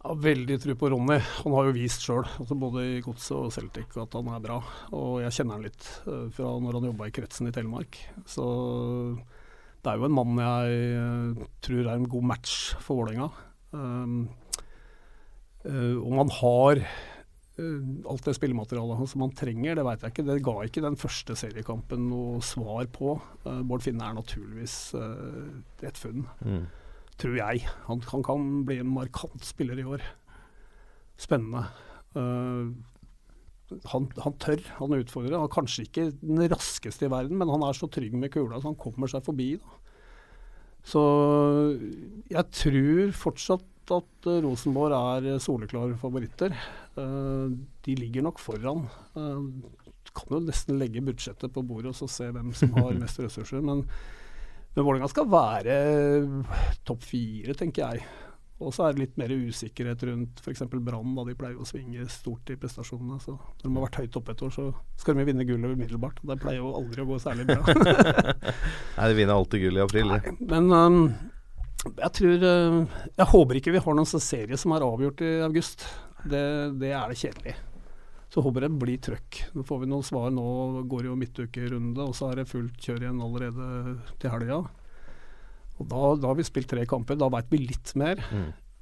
Har veldig tro på Ronny. Han har jo vist sjøl, altså både i Godset og Celtic, at han er bra. Og jeg kjenner han litt eh, fra når han jobba i kretsen i Telemark. Så det er jo en mann jeg eh, tror er en god match for Vålerenga. Um, eh, om han har alt det spillematerialet som han trenger, det veit jeg ikke. Det ga ikke den første seriekampen noe svar på. Bård Finne er naturligvis et funn tror jeg. Han, han kan bli en markant spiller i år. Spennende. Uh, han, han tør, han utfordrer. Han er kanskje ikke den raskeste i verden, men han er så trygg med kula så han kommer seg forbi. Da. Så jeg tror fortsatt at eh, Rosenborg er soleklare favoritter. Eh, de ligger nok foran. Uh, kan jo nesten legge budsjettet på bordet og så se hvem som har mest ressurser. Men, men Vålerenga skal være topp fire, tenker jeg. Og så er det litt mer usikkerhet rundt f.eks. Brann, da de pleier å svinge stort i prestasjonene. Så når de har vært høyt oppe et år, så skal de vinne gullet umiddelbart. Det pleier jo aldri å gå særlig bra. Nei, De vinner alltid gull i april. Nei, Men um, jeg tror uh, Jeg håper ikke vi har noen serie som er avgjort i august. Det, det er det kjedelig. Så håper jeg det blir trøkk. Nå får vi noen svar nå. Går det jo midtukerunde, og så er det fullt kjør igjen allerede til helga. Og da, da har vi spilt tre kamper. Da veit vi litt mer.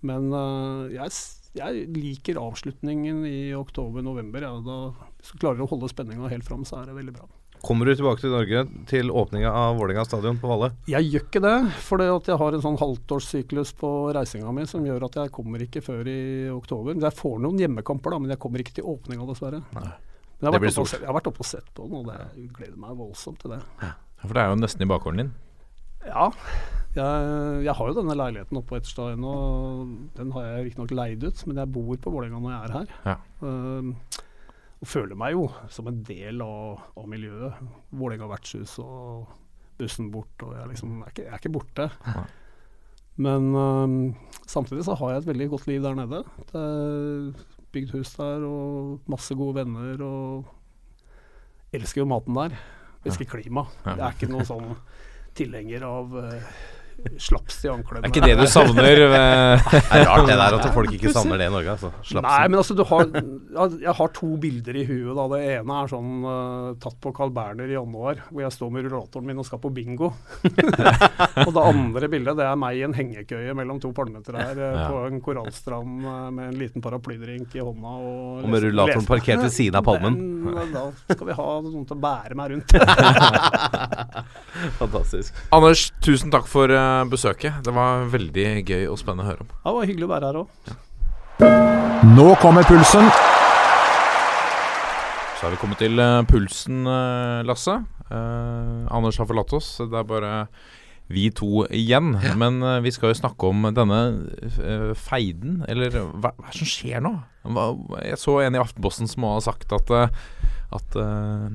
Men uh, jeg, jeg liker avslutningen i oktober-november. Ja. Da, hvis du klarer å holde spenninga helt fram, så er det veldig bra. Kommer du tilbake til Norge til åpninga av Vålerenga stadion på Valle? Jeg gjør ikke det, for jeg har en sånn halvtårssyklus på reisinga mi som gjør at jeg kommer ikke før i oktober. Jeg får noen hjemmekamper, da, men jeg kommer ikke til åpninga, dessverre. Men jeg, Det har blir oppe og stort. sett- jeg har vært oppe og sett på den, og det, jeg gleder meg voldsomt til det. For det er jo nesten i bakgården din. Ja, jeg, jeg har jo denne leiligheten oppe på Etterstad ennå. Den har jeg riktignok leid ut, men jeg bor på Vålerenga når jeg er her. Ja. Um, og føler meg jo som en del av, av miljøet. Vålerenga vertshus og bussen bort. Og jeg, liksom, jeg, er, ikke, jeg er ikke borte. Ja. Men um, samtidig så har jeg et veldig godt liv der nede. Det er bygd hus der og masse gode venner. Og elsker jo maten der. Elsker klima. Jeg er ikke noen sånn tilhenger av uh, slaps i Det er ikke det du savner? Det er rart det der at folk ikke savner det i Norge. altså. Slapsen. Nei, men altså, du har Jeg har to bilder i huet. da Det ene er sånn uh, tatt på Carl Berner i januar, hvor jeg står med rullatoren min og skal på bingo. og det andre bildet det er meg i en hengekøye mellom to palmetrær eh, Ja. på en korallstrand uh, med en liten paraplydrink i hånda. Og, Og med rullatoren parkert ved siden av palmen. Den, da skal vi ha noen til å bære meg rundt. Fantastisk. Anders, tusen takk for eh, besøket. Det var veldig gøy og spennende å høre om. Ja, det var hyggelig å være her òg. Nå kommer pulsen. Så har vi kommet til eh, pulsen, eh, Lasse. Eh, Anders har forlatt oss. Det er bare vi to igjen. Men eh, vi skal jo snakke om denne eh, feiden, eller hva, hva er det som skjer nå? Hva, jeg så en i Aftenposten som har sagt at, eh, at uh,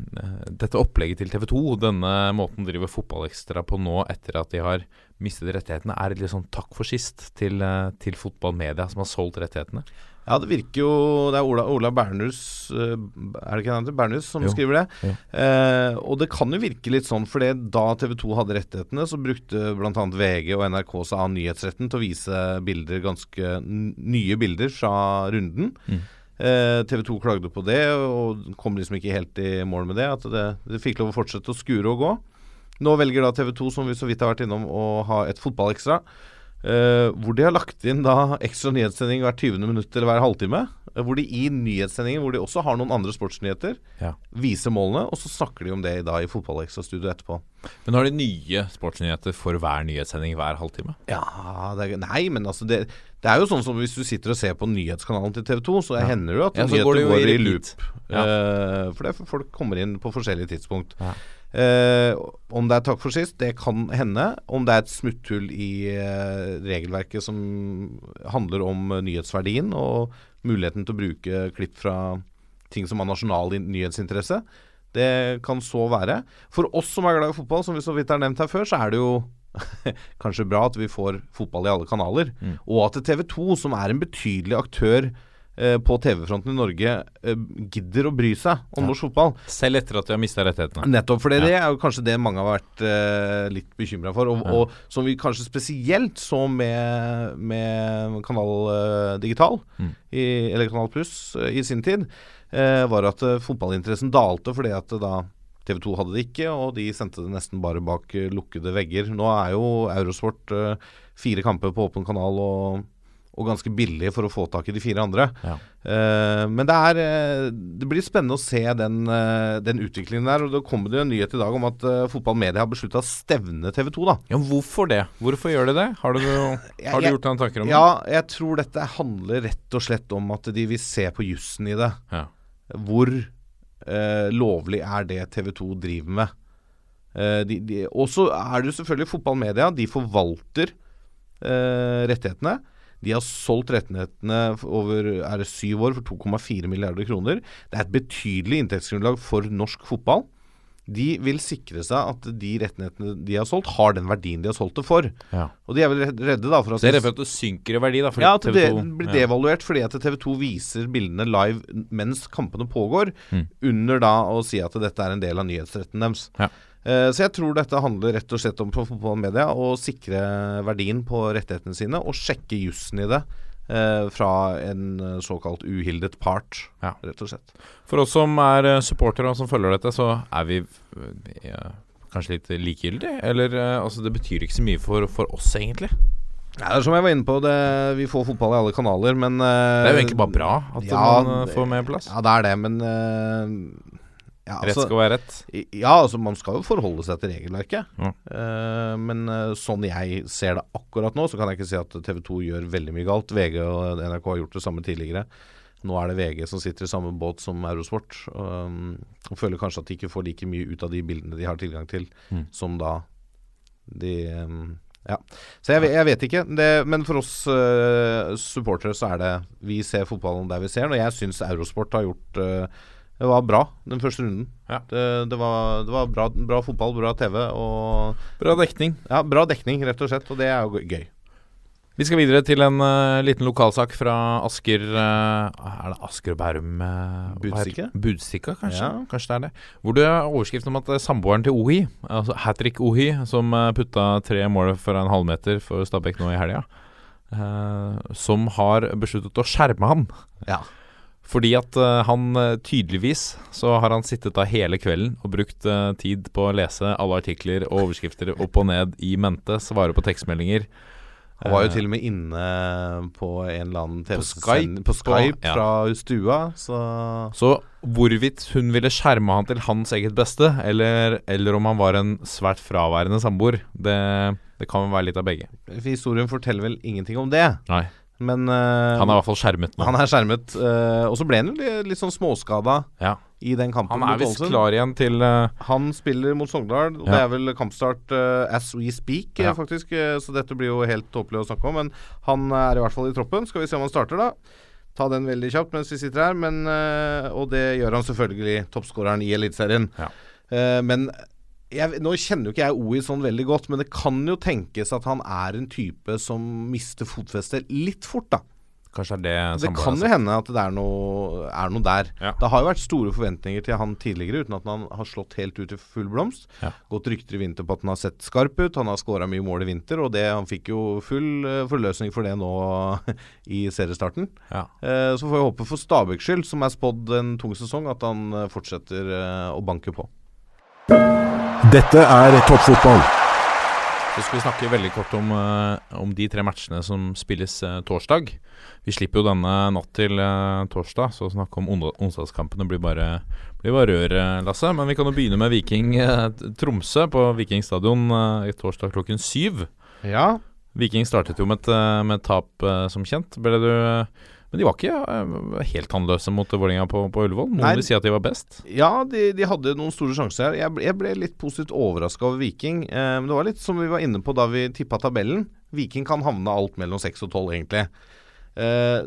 dette opplegget til TV 2, denne måten de driver Fotballekstra på nå etter at de har mistet rettighetene, er litt sånn takk for sist til, eh, til fotballmedia som har solgt rettighetene. Ja, det virker jo Det er Ola, Ola Bernhus eh, Er det ikke han? Bernhus som Jo. skriver det. Eh, og det kan jo virke litt sånn, for da TV 2 hadde rettighetene, så brukte bl.a. VG og NRK seg av nyhetsretten til å vise bilder, ganske nye bilder fra runden. Mm. Eh, TV 2 klagde på det, og kom liksom ikke helt i mål med det. At det, det fikk lov å fortsette å skure og gå. Nå velger da TV 2, som vi så vidt har vært innom, å ha et fotballekstra. Uh, hvor de har lagt inn da ekstra nyhetssending hvert 20. minutt eller hver halvtime. eh, hvor de i nyhetssendingen, hvor de også har noen andre sportsnyheter, Ja. viser målene, og så snakker de om det da i fotballekstrastudioet etterpå. Men har de nye sportsnyheter for hver nyhetssending hver halvtime? Ja, er, Nei, men altså det, det er jo sånn som hvis du sitter og ser på nyhetskanalen til TV 2, så hender det jo at Ja, nyheter går går i i loop. Ja. Eh, for det folk kommer inn på forskjellige tidspunkt. Eh, om det er takk for sist, det kan hende. Om det er et smutthull i eh, regelverket som handler om nyhetsverdien og muligheten til å bruke klipp fra ting som har nasjonal nyhetsinteresse. Det kan så være. For oss som er glad i fotball, som vi så vidt har nevnt her før, så er det jo kanskje bra at vi får fotball i alle kanaler. Og at TV 2, som er en betydelig aktør på TV-fronten i Norge, eh, gidder å bry seg om norsk fotball. Selv etter at de har mista rettighetene. Nettopp, for det, Ja. det er jo kanskje det mange har vært uh, litt bekymra for. Og, og som vi kanskje spesielt så med, med Kanal uh, Digital, Mm. i, eller Kanal Pluss, uh, i sin tid, eh, var at eh, fotballinteressen dalte fordi at eh, da TV 2 hadde det ikke, og de sendte det nesten bare bak eh, lukkede vegger. Nå er jo Eurosport eh, fire kamper på åpen kanal og, og ganske billig for å få tak i de fire andre. Ja. Uh, men det er eh, Det blir spennende å se den, uh, den utviklingen der. Og det kommer det en nyhet i dag om at uh, Fotballmedia har beslutta å stevne TV 2, da. Ja, hvorfor det? Hvorfor gjør de det? Har du, har du gjort noen tanker om det? Ja, jeg tror dette handler rett og slett om at de vil se på jussen i det. Ja. Hvor lovlig er det TV 2 driver med? Og så er det jo selvfølgelig fotballmedia. De forvalter rettighetene. De har solgt rettighetene over er det syv år for 2,4 milliarder kroner. Det er et betydelig inntektsgrunnlag for norsk fotball. De vil sikre seg at de rettighetene de har solgt, har den verdien de har solgt det for. Ja. Og de er vel redde da for at Det er redd for at det synker i verdi, da? fordi ja, at det TV2 blir devaluert fordi at TV 2 viser bildene live mens kampene pågår, Mm. under da å si at dette er en del av nyhetsretten deres. Ja. Eh, så jeg tror dette handler rett og slett om på fotballmedia å sikre verdien på rettighetene sine, og sjekke jussen i det eh, fra en såkalt uhildet part, Ja. rett og slett. For oss som er eh, supportere og som følger dette, så er vi eh, kanskje litt likegyldige? Eller eh, altså, det betyr ikke så mye for, for oss, egentlig. Ja, det er som jeg var inne på, det, vi får fotball i alle kanaler, men Det er jo egentlig bare bra at ja, man får mer plass. Ja, det er det, men eh, altså, Rett skal være rett. Ja, altså man skal jo forholde seg til regelverket. Ja. Uh, men uh, sånn jeg ser det akkurat nå, så kan jeg ikke si at TV 2 gjør veldig mye galt. VG og NRK har gjort det samme tidligere. Nå er det VG som sitter i samme båt som Eurosport. Um, og føler kanskje at de ikke får like mye ut av de bildene de har tilgang til, Mm. som da de um, Ja. Så jeg, jeg vet ikke. Det, men for oss uh, supportere så er det Vi ser fotballen der vi ser den, og jeg syns Eurosport har gjort eh, det var bra den første runden. Ja. Det, det var, det var bra, bra fotball, bra TV og Bra dekning. ja, bra dekning, rett og slett. Og det er jo gøy. Vi skal videre til en uh, liten lokalsak fra Asker uh, Er det Asker og Bærum? Uh, Budstikka? Budstikka, kanskje? Ja. Kanskje det er det. Hvor det er overskrift om at eh, samboeren til Ohi, altså hat trick Ohi, som eh, putta tre mål fra en halvmeter for Stabæk nå i helga, eh, som har besluttet å skjerme han. Ja. Fordi at eh, han eh, tydeligvis så har han sittet da hele kvelden og brukt eh, tid på å lese alle artikler og overskrifter opp og ned i mente, svare på tekstmeldinger. Han var jo til og med inne på en eller annen TV Skype, på Skype på- ja. fra stua, så Så hvorvidt hun ville skjerme han til hans eget beste, eller, eller om han var en svært fraværende samboer, det, det kan være litt av begge. Historien forteller vel ingenting om det. Nei. Men eh, Han er i hvert fall skjermet nå. han er skjermet. eh, og så ble han jo litt, sånn småskada Ja. i den kampen. Han er visst klar igjen til eh, Han spiller mot Sogndal, og Ja. det er vel kampstart as we speak, Ja. faktisk. så dette blir jo helt tåpelig å snakke om. Men han er i hvert fall i troppen. Skal vi se om han starter, da. Ta den veldig kjapt mens vi sitter her. Men, og det gjør han selvfølgelig, toppskåreren i Eliteserien. Ja. Eh, men jeg, nå kjenner jo ikke jeg OI sånn veldig godt, men det kan jo tenkes at han er en type som mister fotfestet litt fort, da. Kanskje er det Det kan jo hende at det er noe, er noe der. Ja. Det har jo vært store forventninger til han tidligere, uten at han har slått helt ut i full blomst. Ja. Gått rykter i vinter på at han har sett skarp ut. Han har skåra mye mål i vinter, og det, han fikk jo full eh, forløsning for det nå i seriestarten. Ja. Eh, så får vi håpe for Stabæks skyld, som er spådd en tung sesong, at han eh, fortsetter eh, å banke på. Dette er toppfotball. Så skal vi snakke veldig kort om, eh, om de tre matchene som spilles eh, torsdag. Vi slipper jo denne natt til eh, torsdag, så å snakke om onsdagskampene blir bare, blir bare rør, Lasse. Men vi kan jo begynne med Viking Tromsø på Viking stadion torsdag klokken syv. Ja, Viking startet jo med et, med et tap, som kjent. Ble du Men de var ikke eh, helt tannløse mot Vålerenga på, på Ullevål. Noen Nei. vil si at de var best. Ja, de, de hadde noen store sjanser her. Jeg jeg ble litt positivt overraska over Viking. Eh, men det var litt som vi var inne på da vi tippa tabellen. Viking kan havne alt mellom 6 og 12, egentlig. Eh,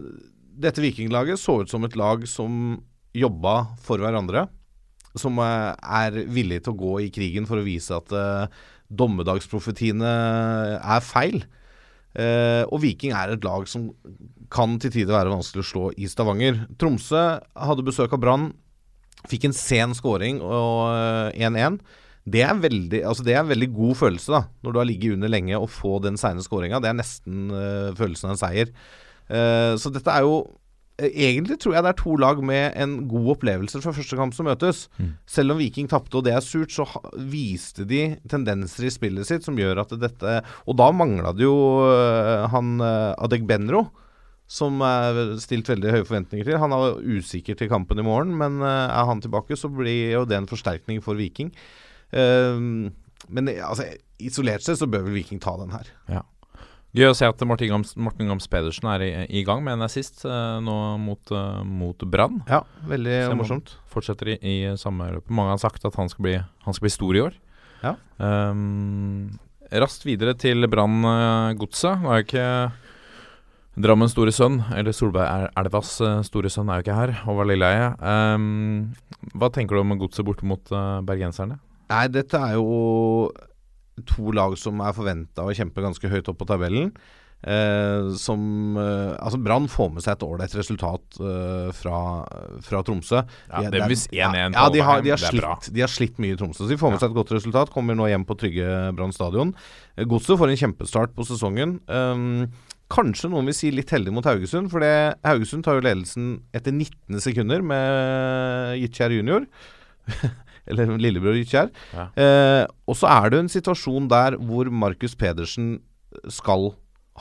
dette Vikinglaget så ut som et lag som jobba for hverandre. Som eh, er villig til å gå i krigen for å vise at eh, dommedagsprofetiene er feil. Eh, og Viking er et lag som kan til tider være vanskelig å slå i Stavanger. Tromsø hadde besøk av Brann. Fikk en sen scoring og eh, 1-1. Det er, veldig, altså det er en veldig god følelse, da når du har ligget under lenge og få den seine scoringa. Det er nesten uh, følelsen av en seier. Uh, så dette er jo eh, Egentlig tror jeg det er to lag med en god opplevelse fra første kamp som møtes. Selv om Viking tapte, og det er surt, så viste de tendenser i spillet sitt som gjør at dette Og da mangla det jo eh, han uh, Adegbenro, som er stilt veldig høye forventninger til. Han er usikker til kampen i morgen, men eh, er han tilbake, så blir jo det en forsterkning for Viking. Eh, men eh, altså, isolert sett så bør vel Viking ta den her. Gøy å se at Martin Gams, Martin Gams Pedersen er i, i gang med en assist eh, nå mot, uh, mot Brann. Ja, veldig så morsomt. Fortsetter i, i samme løpet. Mange har sagt at han skal bli, han skal bli stor i år. Ja. Um, raskt videre til Brann-godset. Nå er jo ikke Drammens store sønn, eller Solbergelvas uh, store sønn, er jo ikke her. Håvard Lilleheie. Um, hva tenker du om godset bort mot uh, bergenserne? Nei, dette er jo to lag som er forventa å kjempe ganske høyt opp på tabellen. Eh, som eh, Altså, Brann får med seg et ålreit resultat eh, fra, fra Tromsø. Ja, De- det er- hvis 1-1 ja, ja, de har, de, har slitt, de har slitt mye i Tromsø. Så de får med Ja. seg et godt resultat. Kommer nå hjem på trygge Brann stadion. Eh, Godset får en kjempestart på sesongen. Um, kanskje noen vil si litt heldig mot Haugesund, for det, Haugesund tar jo ledelsen etter 19 sekunder med Gitkjær junior. Eller lillebror Gitkjær. Ja. Eh, og så er det en situasjon der hvor Markus Pedersen skal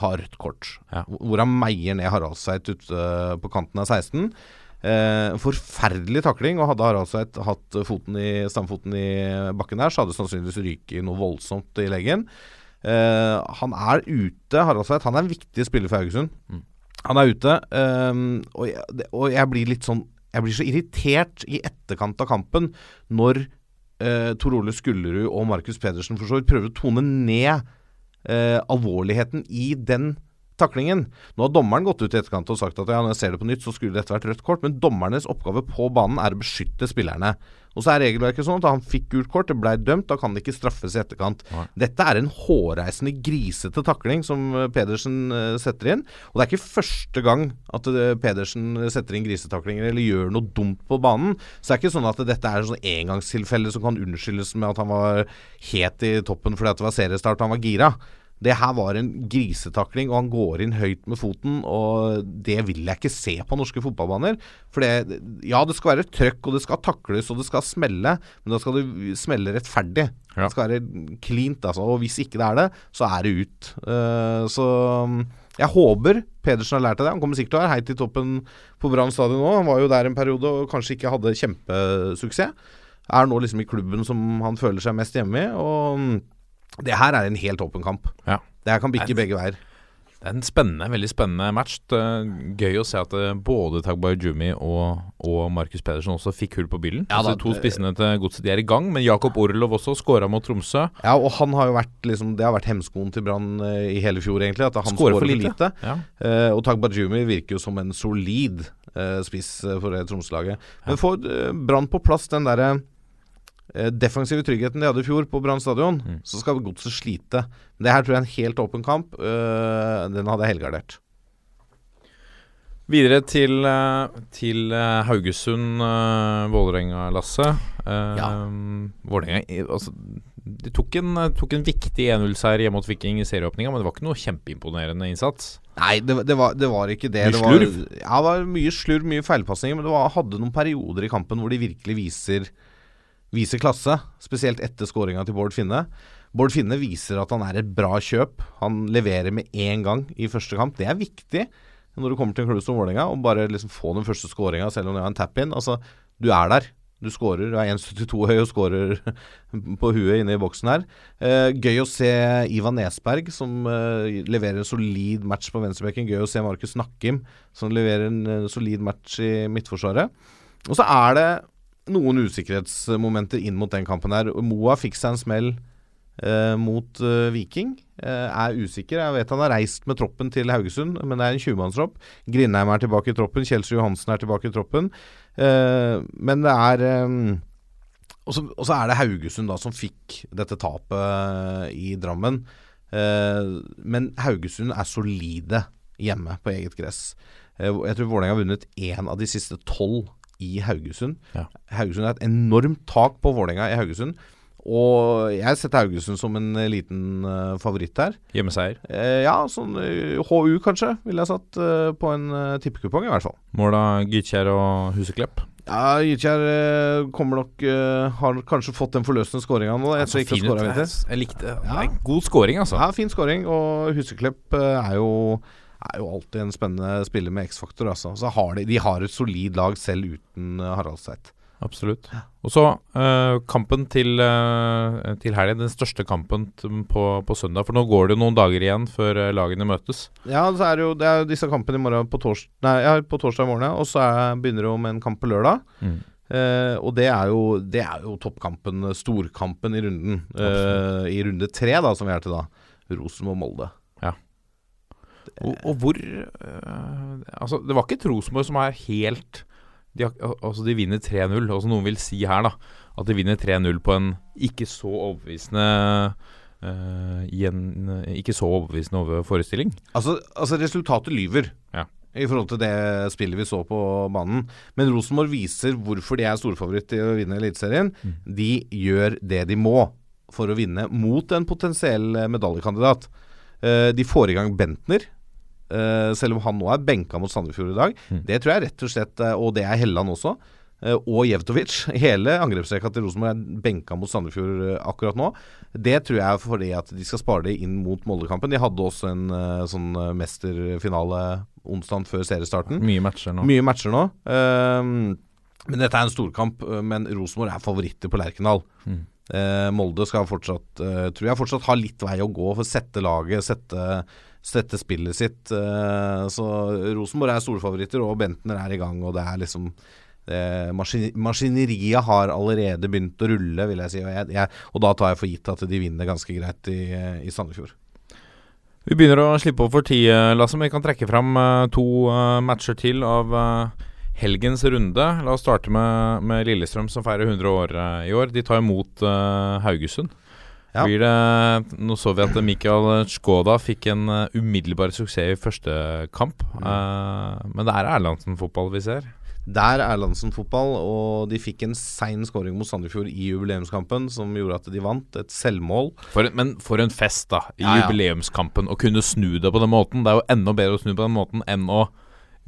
ha rødt kort. Ja. Hvor- han meier ned Haraldseit ute på kanten av 16. Eh, forferdelig takling, og hadde Haraldseit hatt foten i, stamfoten i bakken der, så hadde det sannsynligvis ryket noe voldsomt i leggen. Eh, han er ute, Haraldsveit. Han er en viktig spiller for Haugesund. Mm. Han er ute, ehm, og, jeg, og jeg blir litt sånn Jeg blir så irritert i etterkant av kampen når eh, Tor Ole Skullerud og Markus Pedersen for så vidt prøver å tone ned eh, alvorligheten i den taklingen. Nå har dommeren gått ut i etterkant og sagt at ja, når jeg ser det på nytt, så skulle dette vært rødt kort. Men dommernes oppgave på banen er å beskytte spillerne. Og så er regelverket sånn at han fikk gult kort, det ble dømt, da kan det ikke straffes i etterkant. Nei. Dette er en hårreisende, grisete takling som eh, Pedersen eh, setter inn. Og det er ikke første gang at eh, Pedersen setter inn grisetaklinger eller gjør noe dumt på banen. Så det er ikke sånn at dette er sånn engangstilfelle som kan unnskyldes med at han var het i toppen fordi at det var seriestart og han var gira. Det her var en grisetakling, og han går inn høyt med foten. Og det vil jeg ikke se på norske fotballbaner. For det, ja, det skal være trøkk, og det skal takles, og det skal smelle. Men da skal det smelle rettferdig. Ja. Det skal være cleant, altså. Og hvis ikke det er det, så er det ut. Uh, så mm, jeg håper Pedersen har lært av det. Han kommer sikkert til å være heit i toppen på Brann stadion nå. Han var jo der en periode og kanskje ikke hadde kjempesuksess. Er nå liksom i klubben som han føler seg mest hjemme i. Og mm, det her er en helt åpen kamp. Ja. Det her kan bikke begge veier. Det er en spennende, veldig spennende match. Det gøy å se at eh, både Tagbay Jumi og, og Markus Pedersen også fikk hull på bilen. Ja altså, da, to spissene til godset de er i gang, men Jakob Orlov også skåra mot Tromsø. Ja, og han har jo vært liksom Det har vært hemskoen til Brann eh, i hele fjor, egentlig. At han Skårer for lite. lite. Ja. Uh, og Tagbajumi virker jo som en solid uh, spiss for det Tromsø-laget. Men får Brann på plass den derre defensive tryggheten de hadde i fjor på Brann stadion, Mm. så skal Godset slite. Det her tror jeg er en helt åpen kamp. Eh, den hadde jeg helgardert. Videre til, eh, til eh, Haugesund, uh, Vålerenga, Lasse. Uh, Ja. Vålerenga altså, De tok en, eh, tok en viktig 1-0-seier hjemme mot Viking i serieåpninga, men det var ikke noe kjempeimponerende innsats. Nei, det, det, var, det var ikke det. Mye det var, slurv? Ja, det var mye slurv, mye feilpasninger. Men det var, hadde noen perioder i kampen hvor de virkelig viser, viser klasse. Spesielt etter skåringa til Bård Finne. Bård Finne viser at han er et bra kjøp. Han leverer med én gang i første kamp. Det er viktig når du kommer til en klubb som Vålerenga, å bare liksom få den første skåringa selv om det er en tap-in. Altså, du er der. Du skårer. Du er 1,72 høy og skårer på huet inne i boksen her. Eh, gøy å se Ivan Nesberg, som eh, leverer en solid match på venstrebekken. Gøy å se Markus Nakkim, som leverer en eh, solid match i midtforsvaret. Og så er det noen usikkerhetsmomenter inn mot den kampen her. Moa fikk seg en smell eh, mot eh, Viking. Eh, er usikker. Jeg vet han har reist med troppen til Haugesund, men det er en 20-mannstropp. Grindheim er tilbake i troppen. Kjelsrud Johansen er tilbake i troppen. Eh, men det er eh, og så, er det Haugesund da som fikk dette tapet i Drammen. Eh, men Haugesund er solide hjemme på eget gress. Jeg tror Vålerenga har vunnet én av de siste tolv i Haugesund. Ja. Haugesund er et enormt tak på Vålerenga i Haugesund. Og jeg setter Haugesund som en eh, liten uh, favoritt her. Hjemmeseier. Eh, ja, sånn uh, HU kanskje, ville jeg satt uh, på en tippekupong, i hvert fall. Mål av Gytkjær og Huseklepp. Ja, Gytkjær eh, kommer nok eh, Har kanskje fått den forløsende skåringa nå. Jeg ikke fin jeg. Jeg likte. Ja. God scoring, altså. Ja, fin skåring. Og Huseklepp eh, er jo er jo alltid en spennende spiller med X-faktor. Altså. Så har de, de har et solid lag selv uten Haraldseid. Harald Sveit. Absolutt. Og så uh, kampen til, uh, til helgen. Den største kampen på, på søndag. For nå går det jo noen dager igjen før eh, lagene møtes. Ja, så er det jo det er jo disse kampene i morgen på, tors nei, ja, på torsdag morgen, og så er, begynner det jo med en kamp på lørdag. Mm. Uh, og det er, jo, det er jo toppkampen, storkampen i runden. Eh, I runde tre, da, som vi er til da. Rosenborg-Molde. Og, og hvor eh, Altså, det var ikke Rosenborg som er helt de, Altså, de vinner 3-0. Altså, noen vil si her, da, at de vinner 3-0 på en ikke så overbevisende eh, i en ikke så overbevisende over forestilling. Altså, altså resultatet lyver. Ja. I forhold til det spillet vi så på banen. Men Rosenborg viser hvorfor de er storfavoritt til å vinne Eliteserien. De gjør det de må for å vinne mot en potensiell eh, medaljekandidat. Eh, de får i gang Bentner. eh, selv om han nå er benka mot Sandefjord i dag. Det tror jeg rett og slett eh, Og det er Helland også. og Jevtovic. Hele angrepsrekka til Rosenborg er benka mot Sandefjord akkurat nå. Det tror jeg er fordi at de skal spare det inn mot Moldekampen. De hadde også en sånn mesterfinale onsdag før seriestarten. Mye matcher nå. Mye matcher nå. Ehm, men dette er en storkamp. Men Rosenborg er favoritter på Lerkendal. Mm. Eh, Molde skal fortsatt eh, tror jeg fortsatt ha litt vei å gå for å sette laget, sette, sette spillet sitt. Eh, så Rosenborg er storfavoritter, og Bentner er i gang, og det er liksom Maskineriet har allerede begynt å rulle, vil jeg si. Og, jeg, jeg, og da tar jeg for gitt at de vinner ganske greit i, i Sandefjord. Vi begynner å slippe opp for tid, Lasse, men vi kan trekke fram to matcher til av helgens runde. La oss starte med, med Lillestrøm, som feirer 100 år uh, i år. De tar imot uh, Haugesund. Ja. Blir det, nå så vi at Mikael Skoda fikk en uh, umiddelbar suksess i første kamp. Eh, men det er Erlandsen-fotball vi ser. Der er Erlandsen fotball, og de fikk en sein skåring mot Sandefjord i jubileumskampen som gjorde at de vant. Et selvmål. For men for en fest, da. I Ja, ja. jubileumskampen. Å kunne snu det på den måten. Det er jo enda bedre å snu på den måten enn å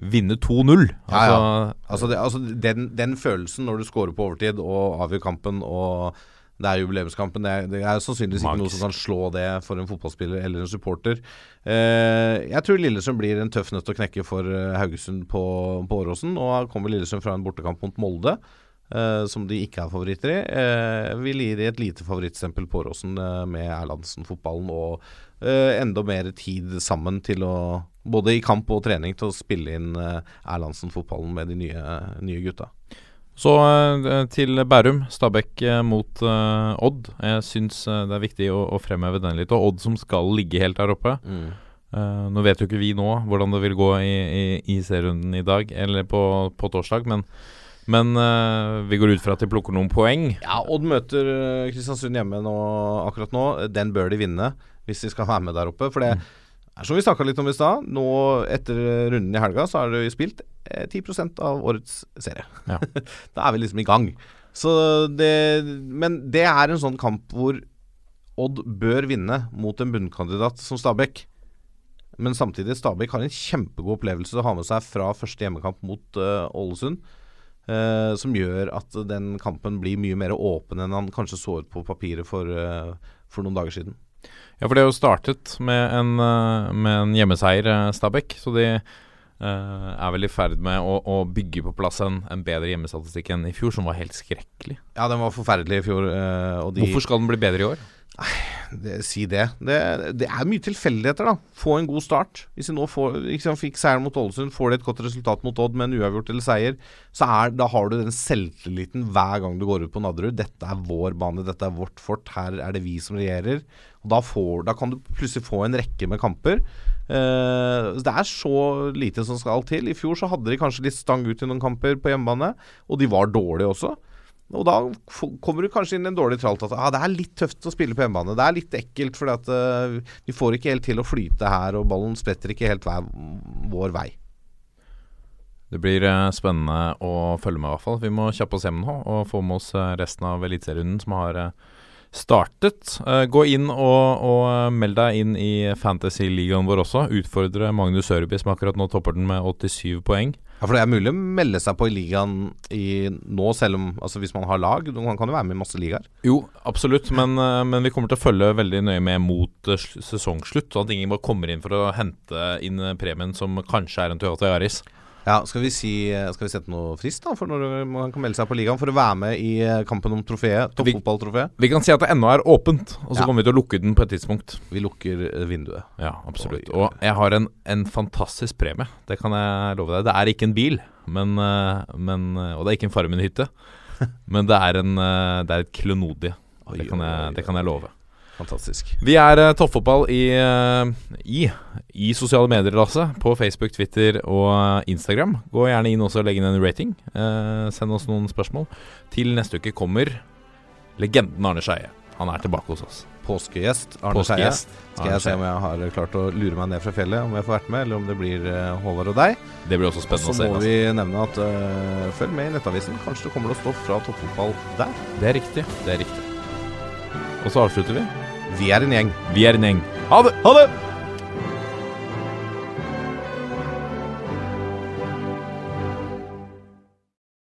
vinne 2-0. Ja, Altså, Altså, det, altså den, den følelsen når du scorer på overtid og avgjør kampen, og det er jubileumskampen Det er, det er sannsynligvis ikke noe som kan slå det for en fotballspiller eller en supporter. Eh, jeg tror Lillesund blir en tøff nøtt å knekke for eh, Haugesund på, på Åråsen. Og kommer Lillesund fra en bortekamp mot Molde, eh, som de ikke er favoritter i. Eh, vil gi de et lite favorittstempel på Åråsen eh, med Erlandsen-fotballen og eh, enda mer tid sammen til å både i kamp og trening til å spille inn eh, Erlandsen-fotballen med de nye, nye gutta. Så eh, til Bærum. Stabæk eh, mot uh, Odd. Jeg syns det er viktig å, å fremheve den litt. Og Odd som skal ligge helt der oppe. Eh, nå vet jo ikke vi nå hvordan det vil gå i, i, i serierunden i dag, eller på, på torsdag, men, men uh, vi går ut fra at de plukker noen poeng. Ja, Odd møter Kristiansund hjemme nå, akkurat nå. Den bør de vinne hvis de skal være med der oppe. For det er som vi snakka litt om i stad. Nå etter runden i helga så har jo spilt eh, 10 av årets serie. Ja. da er vi liksom i gang. Så det, men det er en sånn kamp hvor Odd bør vinne mot en bunnkandidat som Stabæk. Men samtidig, Stabæk har en kjempegod opplevelse å ha med seg fra første hjemmekamp mot eh, Ålesund. Uh, som gjør at den kampen blir mye mer åpen enn han kanskje så ut på papiret for, uh, for noen dager siden. Ja, for det er jo startet med en, eh, med en hjemmeseier, eh, Stabæk. Så de Uh, er vel i ferd med å, å bygge på plass en, en bedre hjemmestatistikk enn i fjor, som var helt skrekkelig. Ja, den var forferdelig i fjor. Uh, de, Hvorfor skal den bli bedre i år? Det, si det. det. Det er mye tilfeldigheter, da. Få en god start. Hvis de nå får, liksom, fikk seieren mot Ålesund, får de et godt resultat mot Odd med en uavgjort eller seier, så er, da har du den selvtilliten hver gang du går ut på Nadderud. Dette er vår bane, dette er vårt fort, her er det vi som regjerer. Da, får, da kan du plutselig få en rekke med kamper. Eh, det er så lite som skal til. I fjor så hadde de kanskje litt stang ut i noen kamper på hjemmebane, og de var dårlige også. Og da kommer du kanskje inn i en dårlig tralt at ah, det er litt tøft å spille på hjemmebane. Det er litt ekkelt, fordi at eh, vi får ikke helt til å flyte her, og ballen spretter ikke helt hver, vår vei. Det blir eh, spennende å følge med, i hvert fall. Vi må kjappe oss hjem nå og få med oss eh, resten av eliteserierunden som har startet. Gå inn og, og meld deg inn i Fantasy-ligaen vår også. Utfordre Magnus Sørby, som akkurat nå topper den med 87 poeng. Ja, For det er mulig å melde seg på i ligaen i, nå, selv om altså hvis man har lag. Man kan jo være med i masse ligaer. Jo, absolutt, men, eh, men vi kommer til å følge veldig nøye med mot eh, sesongslutt. Sånn at ingen bare kommer inn for å hente inn premien som kanskje er en Toyota Yaris. Ja, skal vi, si, skal vi sette noe frist da for når man kan melde seg på ligaen for å være med i eh, kampen om trofeet? Toppfotballtrofeet? Vi kan si at det ennå er åpent, og så Ja. kommer vi til å lukke den på et tidspunkt. Vi lukker eh, vinduet. Ja, absolutt. Og jeg har en, en fantastisk premie. Det kan jeg love deg. Det er ikke en bil, men, eh, men, og det er ikke en Farmen-hytte. men det er, en, det er et klenodie. Det kan, jeg, det kan jeg love. Fantastisk. Vi er uh, toppfotball i, uh, i, i sosiale medier, Lasse. På Facebook, Twitter og eh, Instagram. Gå gjerne inn også og legg inn en rating. Uh, send oss noen spørsmål. Til neste uke kommer legenden Arne Skeie. Han er tilbake hos oss. Påskegjest Arne Skeie. Skal Arne jeg se om jeg har klart å lure meg ned fra fjellet, om jeg får vært med, eller om det blir Håvard og deg. Det blir også spennende så å se. må vi nevne at uh, følg med i Nettavisen. Kanskje det kommer å stå fra toppfotball der. Det er riktig. Det er riktig. Og så avslutter vi. Vi er en gjeng. Vi er en gjeng. Ha det! Ha det!